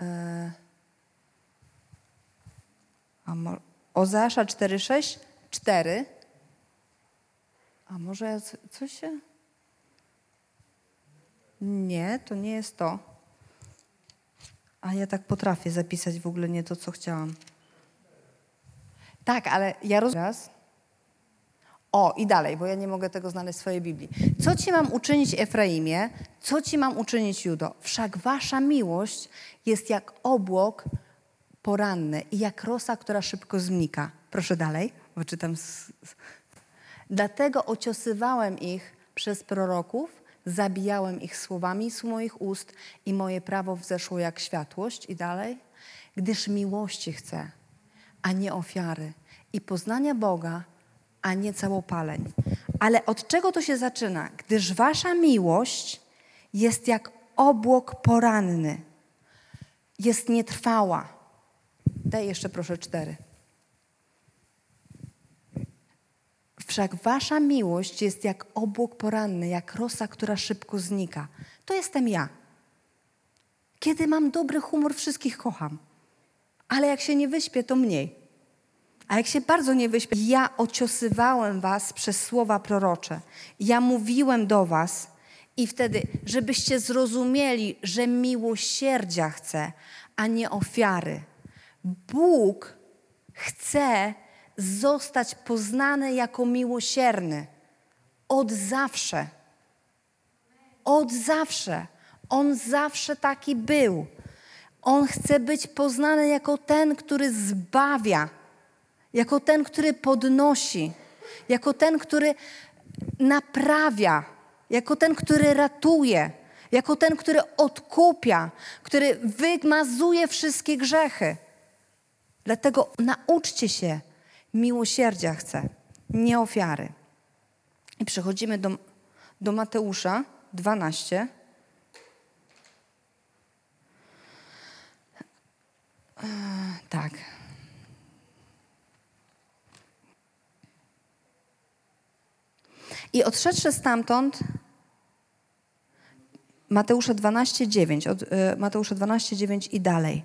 E, Ozeasza 4,6, 4. A może coś się... Nie, to nie jest to. A ja tak potrafię zapisać w ogóle nie to, co chciałam. Tak, ale ja rozumiem. O, i dalej, bo ja nie mogę tego znaleźć w swojej Biblii. Co ci mam uczynić, Efraimie? Co ci mam uczynić, Judo? Wszak wasza miłość jest jak obłok poranny i jak rosa, która szybko znika. Proszę dalej, bo czytam. Z... Dlatego ociosywałem ich przez proroków, zabijałem ich słowami z moich ust i moje prawo wzeszło jak światłość. I dalej. Gdyż miłości chcę, a nie ofiary. I poznania Boga, a nie całopaleń. Ale od czego to się zaczyna? Gdyż wasza miłość jest jak obłok poranny. Jest nietrwała. Daj jeszcze proszę cztery. Wszak wasza miłość jest jak obłok poranny, jak rosa, która szybko znika. To jestem ja. Kiedy mam dobry humor, wszystkich kocham. Ale jak się nie wyśpię, to mniej. A jak się bardzo nie wyśpię, ja ociosywałem was przez słowa prorocze. Ja mówiłem do was i wtedy, żebyście zrozumieli, że miłosierdzia chce, a nie ofiary. Bóg chce zostać poznany jako miłosierny. Od zawsze. Od zawsze. On zawsze taki był. On chce być poznany jako ten, który zbawia, jako ten, który podnosi, jako ten, który naprawia, jako ten, który ratuje, jako ten, który odkupia, który wymazuje wszystkie grzechy. Dlatego nauczcie się, miłosierdzia chce, nie ofiary. I przechodzimy do, do Mateusza 12. Tak. I odszedłszy stamtąd, Mateusza 12, 9, od, y, Mateusza 12, 9 i dalej.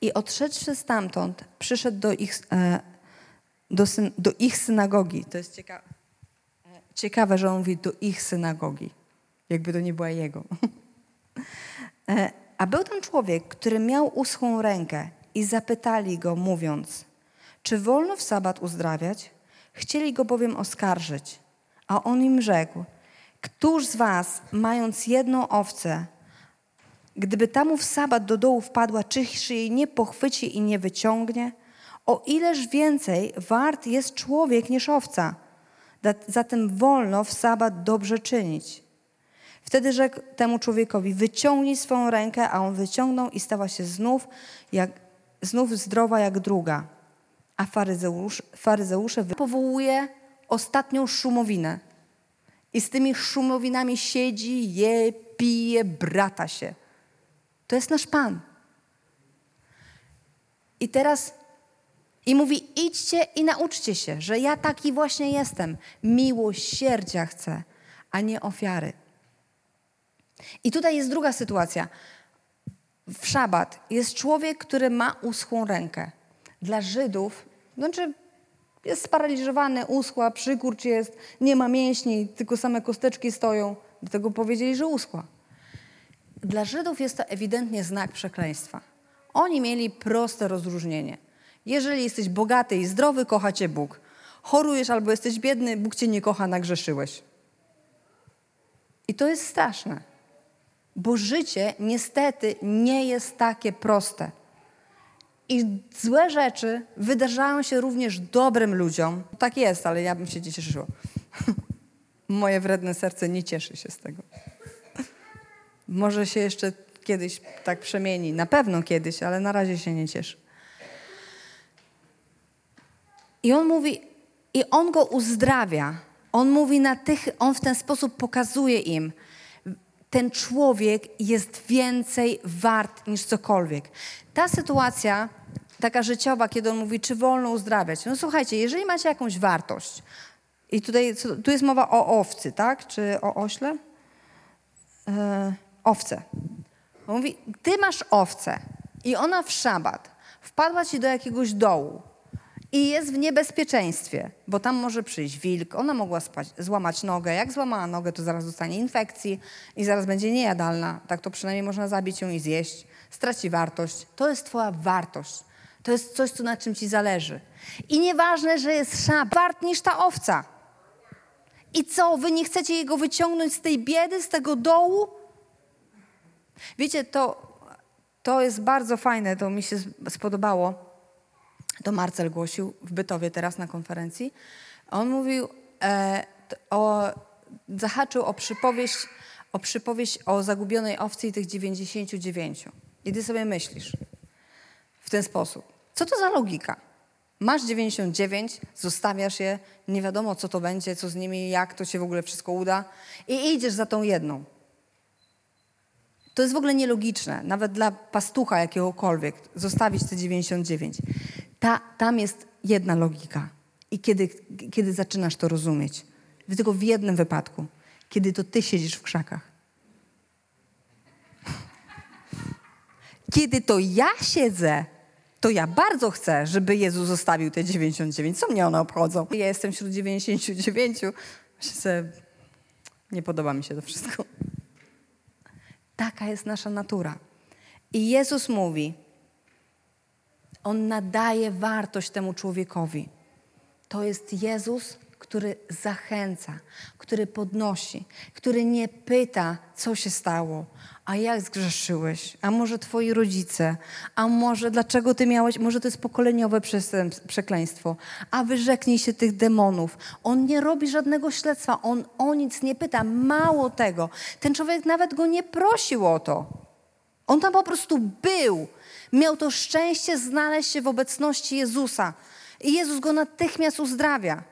I odszedłszy stamtąd, przyszedł do ich, e, do, syn, do ich synagogi. To jest ciekawe. Ciekawe, że on mówi do ich synagogi. Jakby to nie była jego. [LAUGHS] E, a był tam człowiek, który miał uschłą rękę i zapytali go, mówiąc, czy wolno w sabat uzdrawiać? Chcieli go bowiem oskarżyć. A on im rzekł, któż z was, mając jedną owcę, gdyby tamu w sabat do dołu wpadła, czyż jej nie pochwyci i nie wyciągnie? O ileż więcej wart jest człowiek niż owca. Zatem wolno w sabat dobrze czynić. Wtedy rzekł temu człowiekowi, wyciągnij swoją rękę, a on wyciągnął i stała się znów, jak, znów zdrowa jak druga. A faryzeusz, faryzeusze powołuje ostatnią szumowinę. I z tymi szumowinami siedzi, je, pije, brata się. To jest nasz Pan. I teraz i mówi: idźcie i nauczcie się, że ja taki właśnie jestem. Miłosierdzia chcę, a nie ofiary. I tutaj jest druga sytuacja. W szabat jest człowiek, który ma uschłą rękę. Dla Żydów, znaczy jest sparaliżowany, uschła, przykurcz jest, nie ma mięśni, tylko same kosteczki stoją. Dlatego powiedzieli, że uschła. Dla Żydów jest to ewidentnie znak przekleństwa. Oni mieli proste rozróżnienie. Jeżeli jesteś bogaty i zdrowy, kocha cię Bóg. Chorujesz albo jesteś biedny, Bóg cię nie kocha, nagrzeszyłeś. I to jest straszne. Bo życie niestety nie jest takie proste. I złe rzeczy wydarzają się również dobrym ludziom. Tak jest, ale ja bym się cieszyła. [LAUGHS] Moje wredne serce nie cieszy się z tego. Może się jeszcze kiedyś tak przemieni. Na pewno kiedyś, ale na razie się nie cieszy. I on mówi, i on go uzdrawia. On mówi na tych, on w ten sposób pokazuje im, ten człowiek jest więcej wart niż cokolwiek. Ta sytuacja, taka życiowa, kiedy on mówi, czy wolno uzdrawiać. No słuchajcie, jeżeli macie jakąś wartość, i tutaj tu jest mowa o owcy, tak? Czy o ośle? E, owce. On mówi, ty masz owcę i ona w szabat wpadła ci do jakiegoś dołu i jest w niebezpieczeństwie, bo tam może przyjść wilk, ona mogła spać, złamać nogę. Jak złamała nogę, to zaraz dostanie infekcji i zaraz będzie niejadalna. Tak to przynajmniej można zabić ją i zjeść. Straci wartość. To jest twoja wartość. To jest coś, co na czym ci zależy. I nieważne, że jest szab wart niż ta owca. I co, wy nie chcecie jego wyciągnąć z tej biedy, z tego dołu? Wiecie, to, to jest bardzo fajne, to mi się spodobało to Marcel głosił w Bytowie teraz na konferencji. On mówił, e, o, zahaczył o przypowieść o przypowieść o zagubionej owcy i tych 99. I ty sobie myślisz w ten sposób. Co to za logika? Masz 99, zostawiasz je, nie wiadomo co to będzie, co z nimi, jak to się w ogóle wszystko uda i idziesz za tą jedną. To jest w ogóle nielogiczne, nawet dla pastucha jakiegokolwiek, zostawić te 99. Ta, tam jest jedna logika. I kiedy, kiedy zaczynasz to rozumieć? Tylko w jednym wypadku, kiedy to ty siedzisz w krzakach. [LAUGHS] Kiedy to ja siedzę, to ja bardzo chcę, żeby Jezus zostawił te 99. Co mnie one obchodzą? Ja jestem wśród 99. Myślę sobie, nie podoba mi się to wszystko. Taka jest nasza natura. I Jezus mówi, On nadaje wartość temu człowiekowi. To jest Jezus, który zachęca, który podnosi, który nie pyta, co się stało, a jak zgrzeszyłeś, a może twoi rodzice, a może dlaczego ty miałeś, może to jest pokoleniowe przekleństwo, a wyrzeknij się tych demonów. On nie robi żadnego śledztwa, on o nic nie pyta. Mało tego, ten człowiek nawet go nie prosił o to. On tam po prostu był. Miał to szczęście znaleźć się w obecności Jezusa. I Jezus go natychmiast uzdrawia,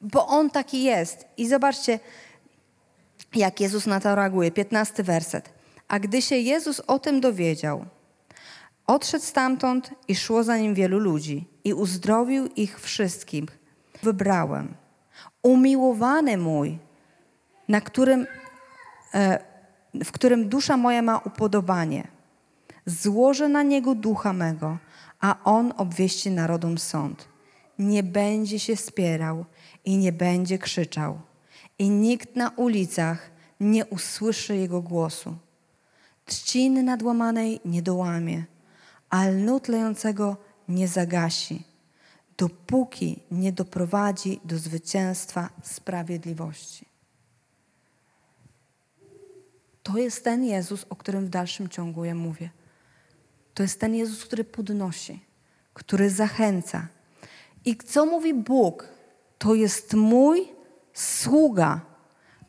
bo on taki jest. I zobaczcie, jak Jezus na to reaguje. 15 werset. A gdy się Jezus o tym dowiedział, odszedł stamtąd i szło za nim wielu ludzi i uzdrowił ich wszystkich. Wybrałem. Umiłowany mój, na którym, e, w którym dusza moja ma upodobanie. Złożę na niego ducha mego, a on obwieści narodom sąd. Nie będzie się spierał i nie będzie krzyczał, i nikt na ulicach nie usłyszy jego głosu trzciny nadłamanej nie dołamie, a lnu tlejącego nie zagasi, dopóki nie doprowadzi do zwycięstwa sprawiedliwości. To jest ten Jezus, o którym w dalszym ciągu ja mówię. To jest ten Jezus, który podnosi, który zachęca. I co mówi Bóg? To jest mój sługa,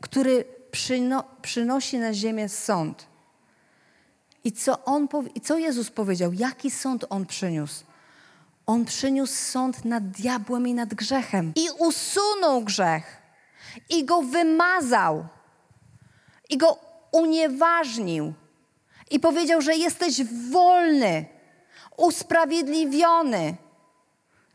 który przyno, przynosi na ziemię sąd. I co, on, I co Jezus powiedział? Jaki sąd On przyniósł? On przyniósł sąd nad diabłem i nad grzechem. I usunął grzech. I go wymazał. I go unieważnił. I powiedział, że jesteś wolny, usprawiedliwiony.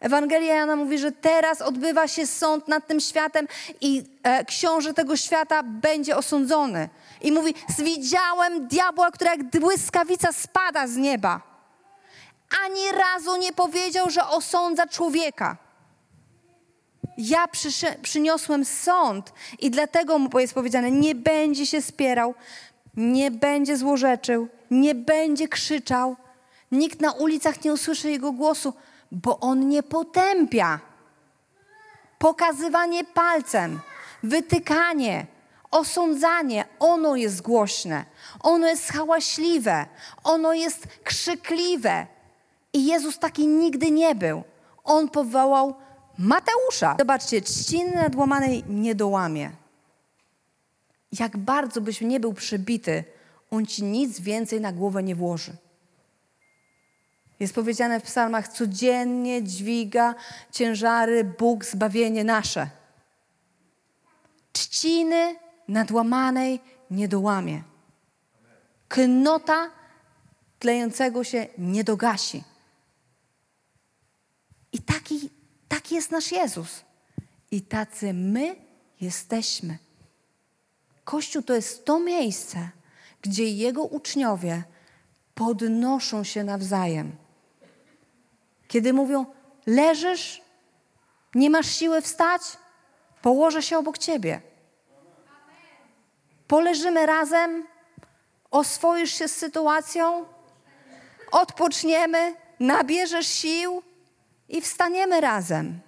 Ewangelia Jana mówi, że teraz odbywa się sąd nad tym światem i e, książę tego świata będzie osądzony. I mówi, widziałem diabła, który jak błyskawica spada z nieba. Ani razu nie powiedział, że osądza człowieka. Ja przyniosłem sąd i dlatego mu jest powiedziane, nie będzie się spierał, nie będzie złorzeczył, nie będzie krzyczał. Nikt na ulicach nie usłyszy jego głosu, bo on nie potępia. Pokazywanie palcem, wytykanie, osądzanie, ono jest głośne, ono jest hałaśliwe, ono jest krzykliwe. I Jezus taki nigdy nie był. On powołał Mateusza. Zobaczcie, trzciny nadłamanej nie dołamie. Jak bardzo byś nie był przybity, on ci nic więcej na głowę nie włoży. Jest powiedziane w psalmach, codziennie dźwiga ciężary Bóg zbawienie nasze. Trzciny nadłamanej nie dołamie. Knota tlejącego się nie dogasi. I taki, taki jest nasz Jezus. I tacy my jesteśmy. Kościół to jest to miejsce, gdzie Jego uczniowie podnoszą się nawzajem. Kiedy mówią, leżysz, nie masz siły wstać, położę się obok ciebie. Poleżymy razem, oswoisz się z sytuacją, odpoczniemy, nabierzesz sił i wstaniemy razem.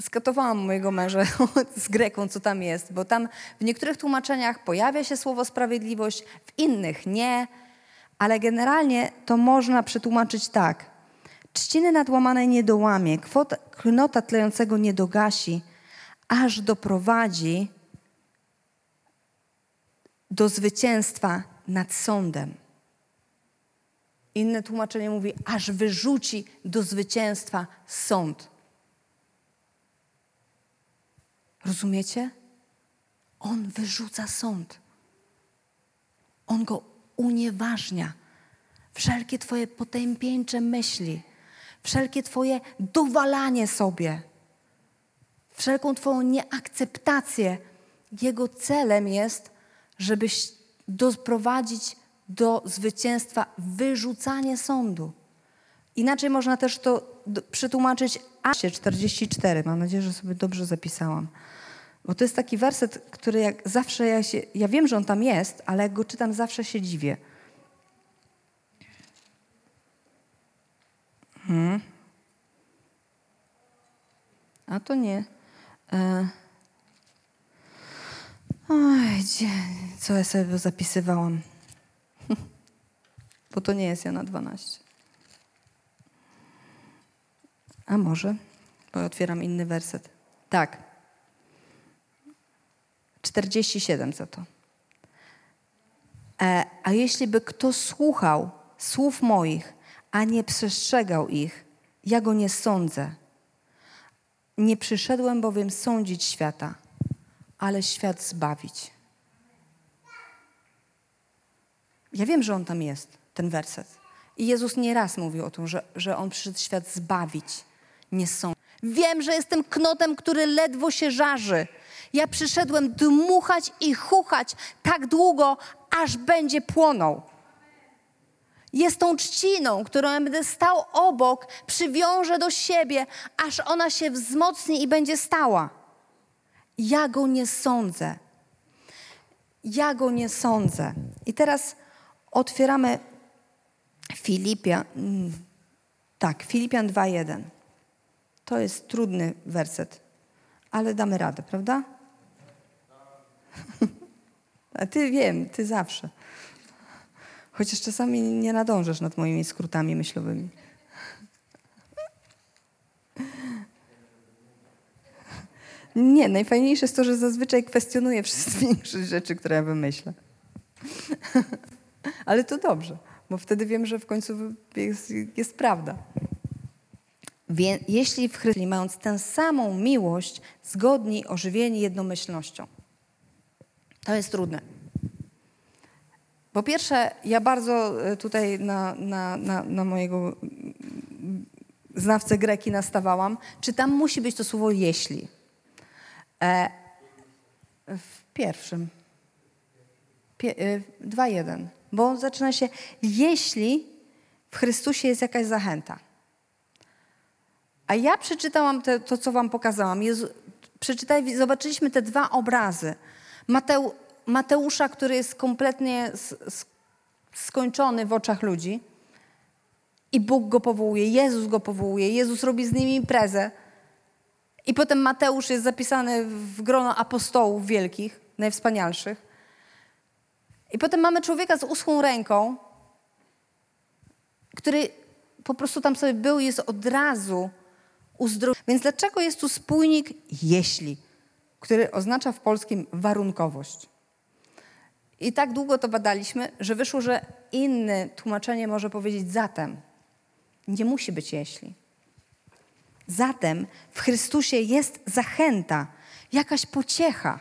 Skatowałam mojego męża [LAUGHS] z Greką, co tam jest, bo tam w niektórych tłumaczeniach pojawia się słowo sprawiedliwość, w innych nie, ale generalnie to można przetłumaczyć tak. Trzciny nadłamanej nie dołamie, knota tlejącego nie dogasi, aż doprowadzi do zwycięstwa nad sądem. Inne tłumaczenie mówi, aż wyrzuci do zwycięstwa sąd. Rozumiecie? On wyrzuca sąd. On go unieważnia. Wszelkie Twoje potępieńcze myśli, wszelkie Twoje dowalanie sobie, wszelką Twoją nieakceptację. Jego celem jest, żebyś doprowadzić do zwycięstwa wyrzucanie sądu. Inaczej można też to przetłumaczyć Asie 44. Mam nadzieję, że sobie dobrze zapisałam. Bo to jest taki werset, który jak zawsze ja się, ja wiem, że on tam jest, ale jak go czytam, zawsze się dziwię. Hmm. A to nie. E... Oj, co ja sobie zapisywałam? [LAUGHS] Bo to nie jest Jana 12. A może? Bo otwieram inny werset. Tak. 47 za to. E, a jeśli by kto słuchał słów moich, a nie przestrzegał ich, ja go nie sądzę. Nie przyszedłem bowiem sądzić świata, ale świat zbawić. Ja wiem, że on tam jest, ten werset. I Jezus nieraz mówił o tym, że, że on przyszedł świat zbawić, nie sądzić. Wiem, że jestem knotem, który ledwo się żarzy. Ja przyszedłem dmuchać i chuchać tak długo, aż będzie płonął. Jest tą trzciną, którą ja będę stał obok, przywiążę do siebie, aż ona się wzmocni i będzie stała. Ja go nie sądzę. Ja go nie sądzę. I teraz otwieramy Filipia. mm, Tak, Filipian 2:1. To jest trudny werset, ale damy radę, prawda? [LAUGHS] A ty wiem, ty zawsze. Chociaż czasami nie nadążysz nad moimi skrótami myślowymi. Nie, najfajniejsze jest to, że zazwyczaj kwestionuję wszystkie [LAUGHS] większość rzeczy, które ja wymyślę. [LAUGHS] Ale to dobrze, bo wtedy wiem, że w końcu jest, jest prawda. Jeśli w Chrystusie, mając tę samą miłość, zgodni, ożywieni jednomyślnością. To jest trudne. Po pierwsze, ja bardzo e, tutaj na, na, na, na mojego znawcę greki nastawałam, czy tam musi być to słowo jeśli. E, w pierwszym. Pie, e, 2.1. Bo zaczyna się, jeśli w Chrystusie jest jakaś zachęta. A ja przeczytałam te, to, co wam pokazałam. Jezu, przeczytaj, zobaczyliśmy te dwa obrazy. Mateu, Mateusza, który jest kompletnie skończony w oczach ludzi i Bóg go powołuje, Jezus go powołuje, Jezus robi z nimi imprezę. I potem Mateusz jest zapisany w grono apostołów wielkich, najwspanialszych. I potem mamy człowieka z uschłą ręką, który po prostu tam sobie był jest od razu uzdrowiony. Więc dlaczego jest tu spójnik jeśli, który oznacza w polskim warunkowość? I tak długo to badaliśmy, że wyszło, że inne tłumaczenie może powiedzieć zatem. Nie musi być jeśli. Zatem w Chrystusie jest zachęta, jakaś pociecha.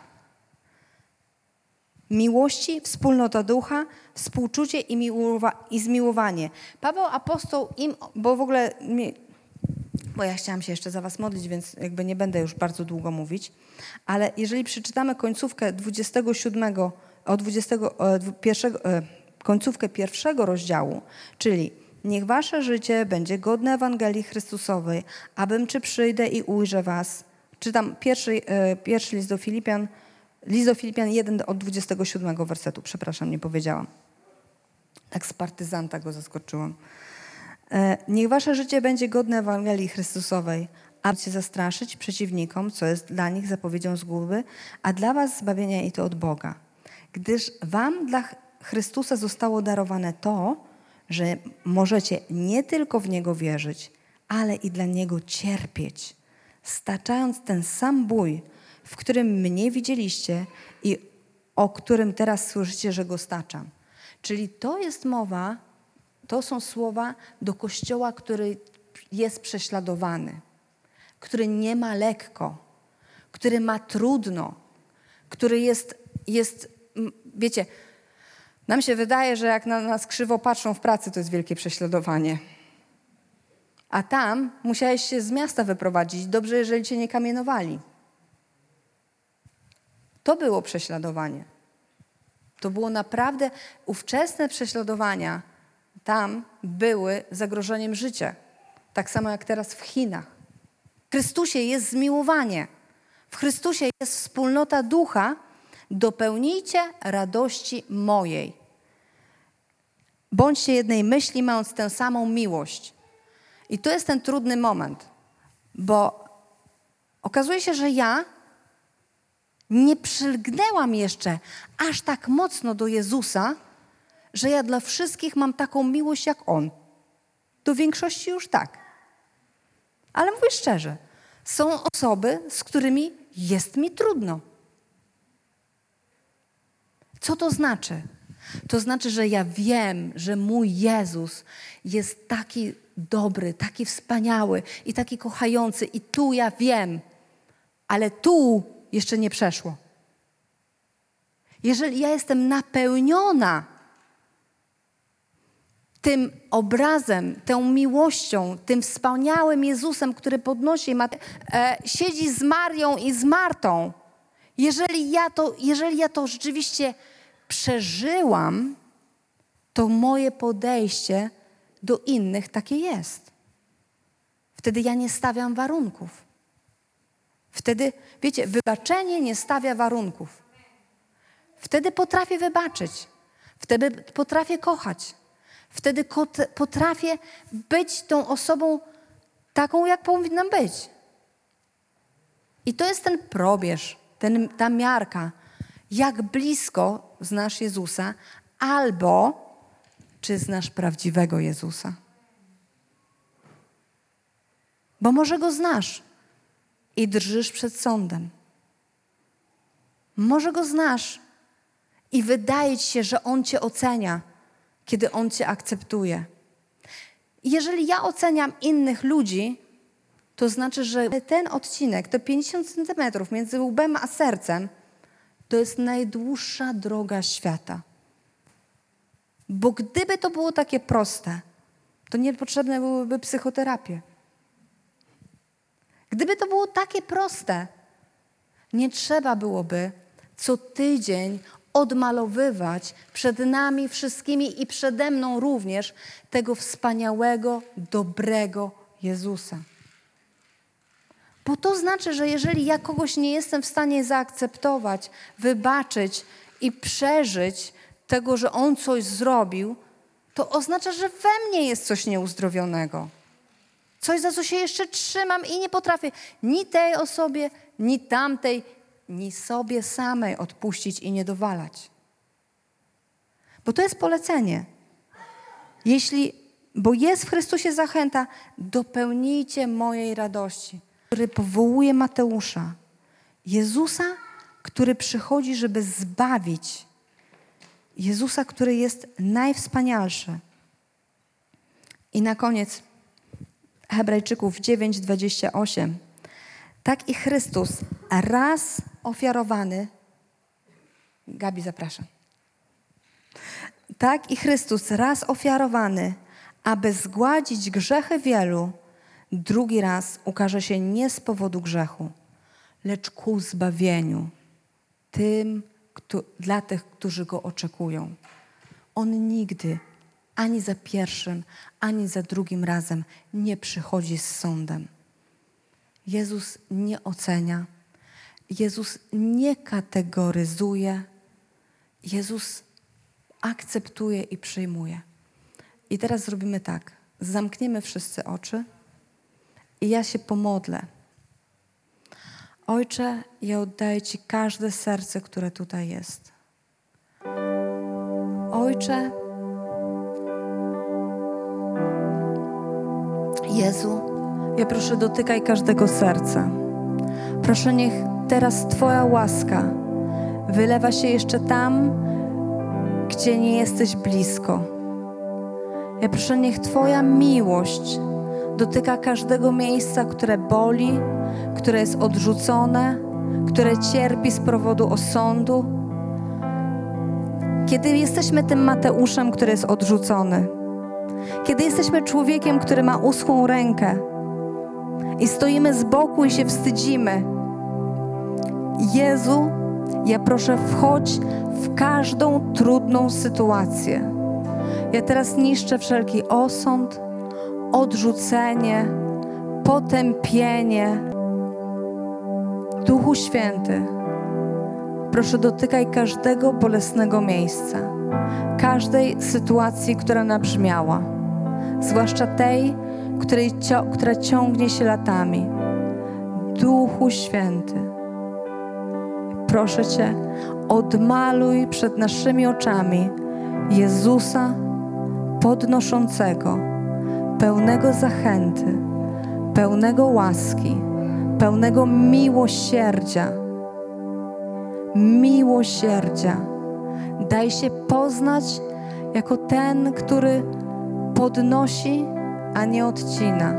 Miłości, wspólnota ducha, współczucie i, miłowa- i zmiłowanie. Paweł apostoł im, bo w ogóle, bo ja chciałam się jeszcze za was modlić, więc jakby nie będę już bardzo długo mówić, ale jeżeli przeczytamy końcówkę 27, o 21, e, końcówkę pierwszego rozdziału, czyli Niech wasze życie będzie godne Ewangelii Chrystusowej, abym czy przyjdę i ujrzę was. Czytam pierwszy, e, pierwszy list do Filipian, list do Filipian 1 od 27 wersetu. Przepraszam, nie powiedziałam. Tak z partyzanta go zaskoczyłam. E, Niech wasze życie będzie godne Ewangelii Chrystusowej, aby cię zastraszyć przeciwnikom, co jest dla nich zapowiedzią zguby, a dla was zbawienia i to od Boga. Gdyż wam dla Chrystusa zostało darowane to, że możecie nie tylko w Niego wierzyć, ale i dla Niego cierpieć, staczając ten sam bój, w którym mnie widzieliście i o którym teraz słyszycie, że go staczam. Czyli to jest mowa, to są słowa do kościoła, który jest prześladowany, który nie ma lekko, który ma trudno, który jest, jest wiecie, nam się wydaje, że jak na nas krzywo patrzą w pracy, to jest wielkie prześladowanie. A tam musiałeś się z miasta wyprowadzić. Dobrze, jeżeli cię nie kamienowali. To było prześladowanie. To było naprawdę ówczesne prześladowania. Tam były zagrożeniem życia. Tak samo jak teraz w Chinach. W Chrystusie jest zmiłowanie. W Chrystusie jest wspólnota ducha. Dopełnijcie radości mojej. Bądźcie jednej myśli, mając tę samą miłość. I to jest ten trudny moment, bo okazuje się, że ja nie przylgnęłam jeszcze aż tak mocno do Jezusa, że ja dla wszystkich mam taką miłość jak On. Do większości już tak. Ale mówię szczerze, są osoby, z którymi jest mi trudno. Co to znaczy? To znaczy, że ja wiem, że mój Jezus jest taki dobry, taki wspaniały i taki kochający, i tu ja wiem, ale tu jeszcze nie przeszło. Jeżeli ja jestem napełniona tym obrazem, tą miłością, tym wspaniałym Jezusem, który podnosi, e, siedzi z Marią i z Martą. Jeżeli ja, to, jeżeli ja to rzeczywiście przeżyłam, to moje podejście do innych takie jest. Wtedy ja nie stawiam warunków. Wtedy, wiecie, wybaczenie nie stawia warunków. Wtedy potrafię wybaczyć. Wtedy potrafię kochać. Wtedy potrafię być tą osobą taką, jak powinnam być. I to jest ten probierz, ten, ta miarka, jak blisko znasz Jezusa, albo czy znasz prawdziwego Jezusa. Bo może go znasz i drżysz przed sądem. Może go znasz i wydaje ci się, że on cię ocenia, kiedy on cię akceptuje. Jeżeli ja oceniam innych ludzi, to znaczy, że ten odcinek, te 50 centymetrów między łbem a sercem, to jest najdłuższa droga świata. Bo gdyby to było takie proste, to niepotrzebne byłyby psychoterapie. Gdyby to było takie proste, nie trzeba byłoby co tydzień odmalowywać przed nami wszystkimi i przede mną również tego wspaniałego, dobrego Jezusa. Bo to znaczy, że jeżeli ja kogoś nie jestem w stanie zaakceptować, wybaczyć i przeżyć tego, że on coś zrobił, to oznacza, że we mnie jest coś nieuzdrowionego. Coś, za co się jeszcze trzymam i nie potrafię ni tej osobie, ni tamtej, ni sobie samej odpuścić i nie dowalać. Bo to jest polecenie. Jeśli, bo jest w Chrystusie zachęta, dopełnijcie mojej radości który powołuje Mateusza. Jezusa, który przychodzi, żeby zbawić. Jezusa, który jest najwspanialszy. I na koniec Hebrajczyków 9:28. Tak i Chrystus raz ofiarowany. Gabi, zapraszam. Tak i Chrystus raz ofiarowany, aby zgładzić grzechy wielu, drugi raz ukaże się nie z powodu grzechu, lecz ku zbawieniu tym, kto, dla tych, którzy go oczekują. On nigdy, ani za pierwszym, ani za drugim razem nie przychodzi z sądem. Jezus nie ocenia, Jezus nie kategoryzuje, Jezus akceptuje i przyjmuje. I teraz zrobimy tak. Zamkniemy wszyscy oczy. I ja się pomodlę. Ojcze, ja oddaję Ci każde serce, które tutaj jest. Ojcze, Jezu, ja proszę dotykaj każdego serca. Proszę niech teraz Twoja łaska wylewa się jeszcze tam, gdzie nie jesteś blisko. Ja proszę, niech Twoja miłość dotyka każdego miejsca, które boli, które jest odrzucone, które cierpi z powodu osądu. Kiedy jesteśmy tym Mateuszem, który jest odrzucony, kiedy jesteśmy człowiekiem, który ma uschłą rękę i stoimy z boku i się wstydzimy, Jezu, ja proszę, wchodź w każdą trudną sytuację. Ja teraz niszczę wszelki osąd, odrzucenie, potępienie. Duchu Święty, proszę dotykaj każdego bolesnego miejsca, każdej sytuacji, która nabrzmiała, zwłaszcza tej, której, która ciągnie się latami. Duchu Święty, proszę Cię, odmaluj przed naszymi oczami Jezusa podnoszącego, pełnego zachęty, pełnego łaski, pełnego miłosierdzia. Miłosierdzia. Daj się poznać jako ten, który podnosi, a nie odcina.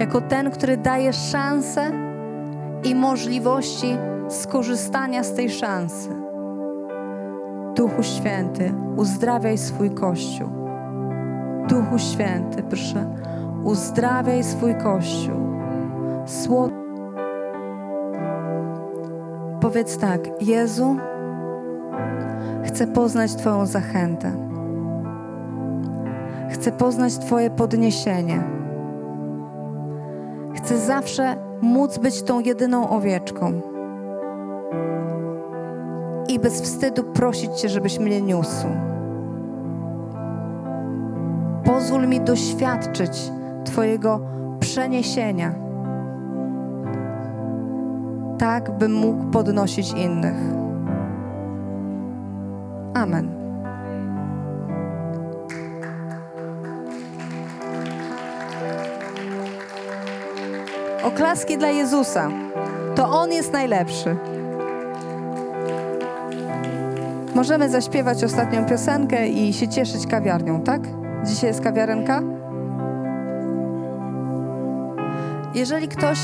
Jako ten, który daje szansę i możliwości skorzystania z tej szansy. Duchu Święty, uzdrawiaj swój Kościół. Duchu Święty, proszę, uzdrawiaj swój Kościół. Sło... Powiedz tak, Jezu, chcę poznać Twoją zachętę. Chcę poznać Twoje podniesienie. Chcę zawsze móc być tą jedyną owieczką i bez wstydu prosić Cię, żebyś mnie niósł. Pozwól mi doświadczyć Twojego przeniesienia, tak bym mógł podnosić innych. Amen. Oklaski dla Jezusa. To On jest najlepszy. Możemy zaśpiewać ostatnią piosenkę i się cieszyć kawiarnią, tak? Dzisiaj jest kawiarenka? Jeżeli ktoś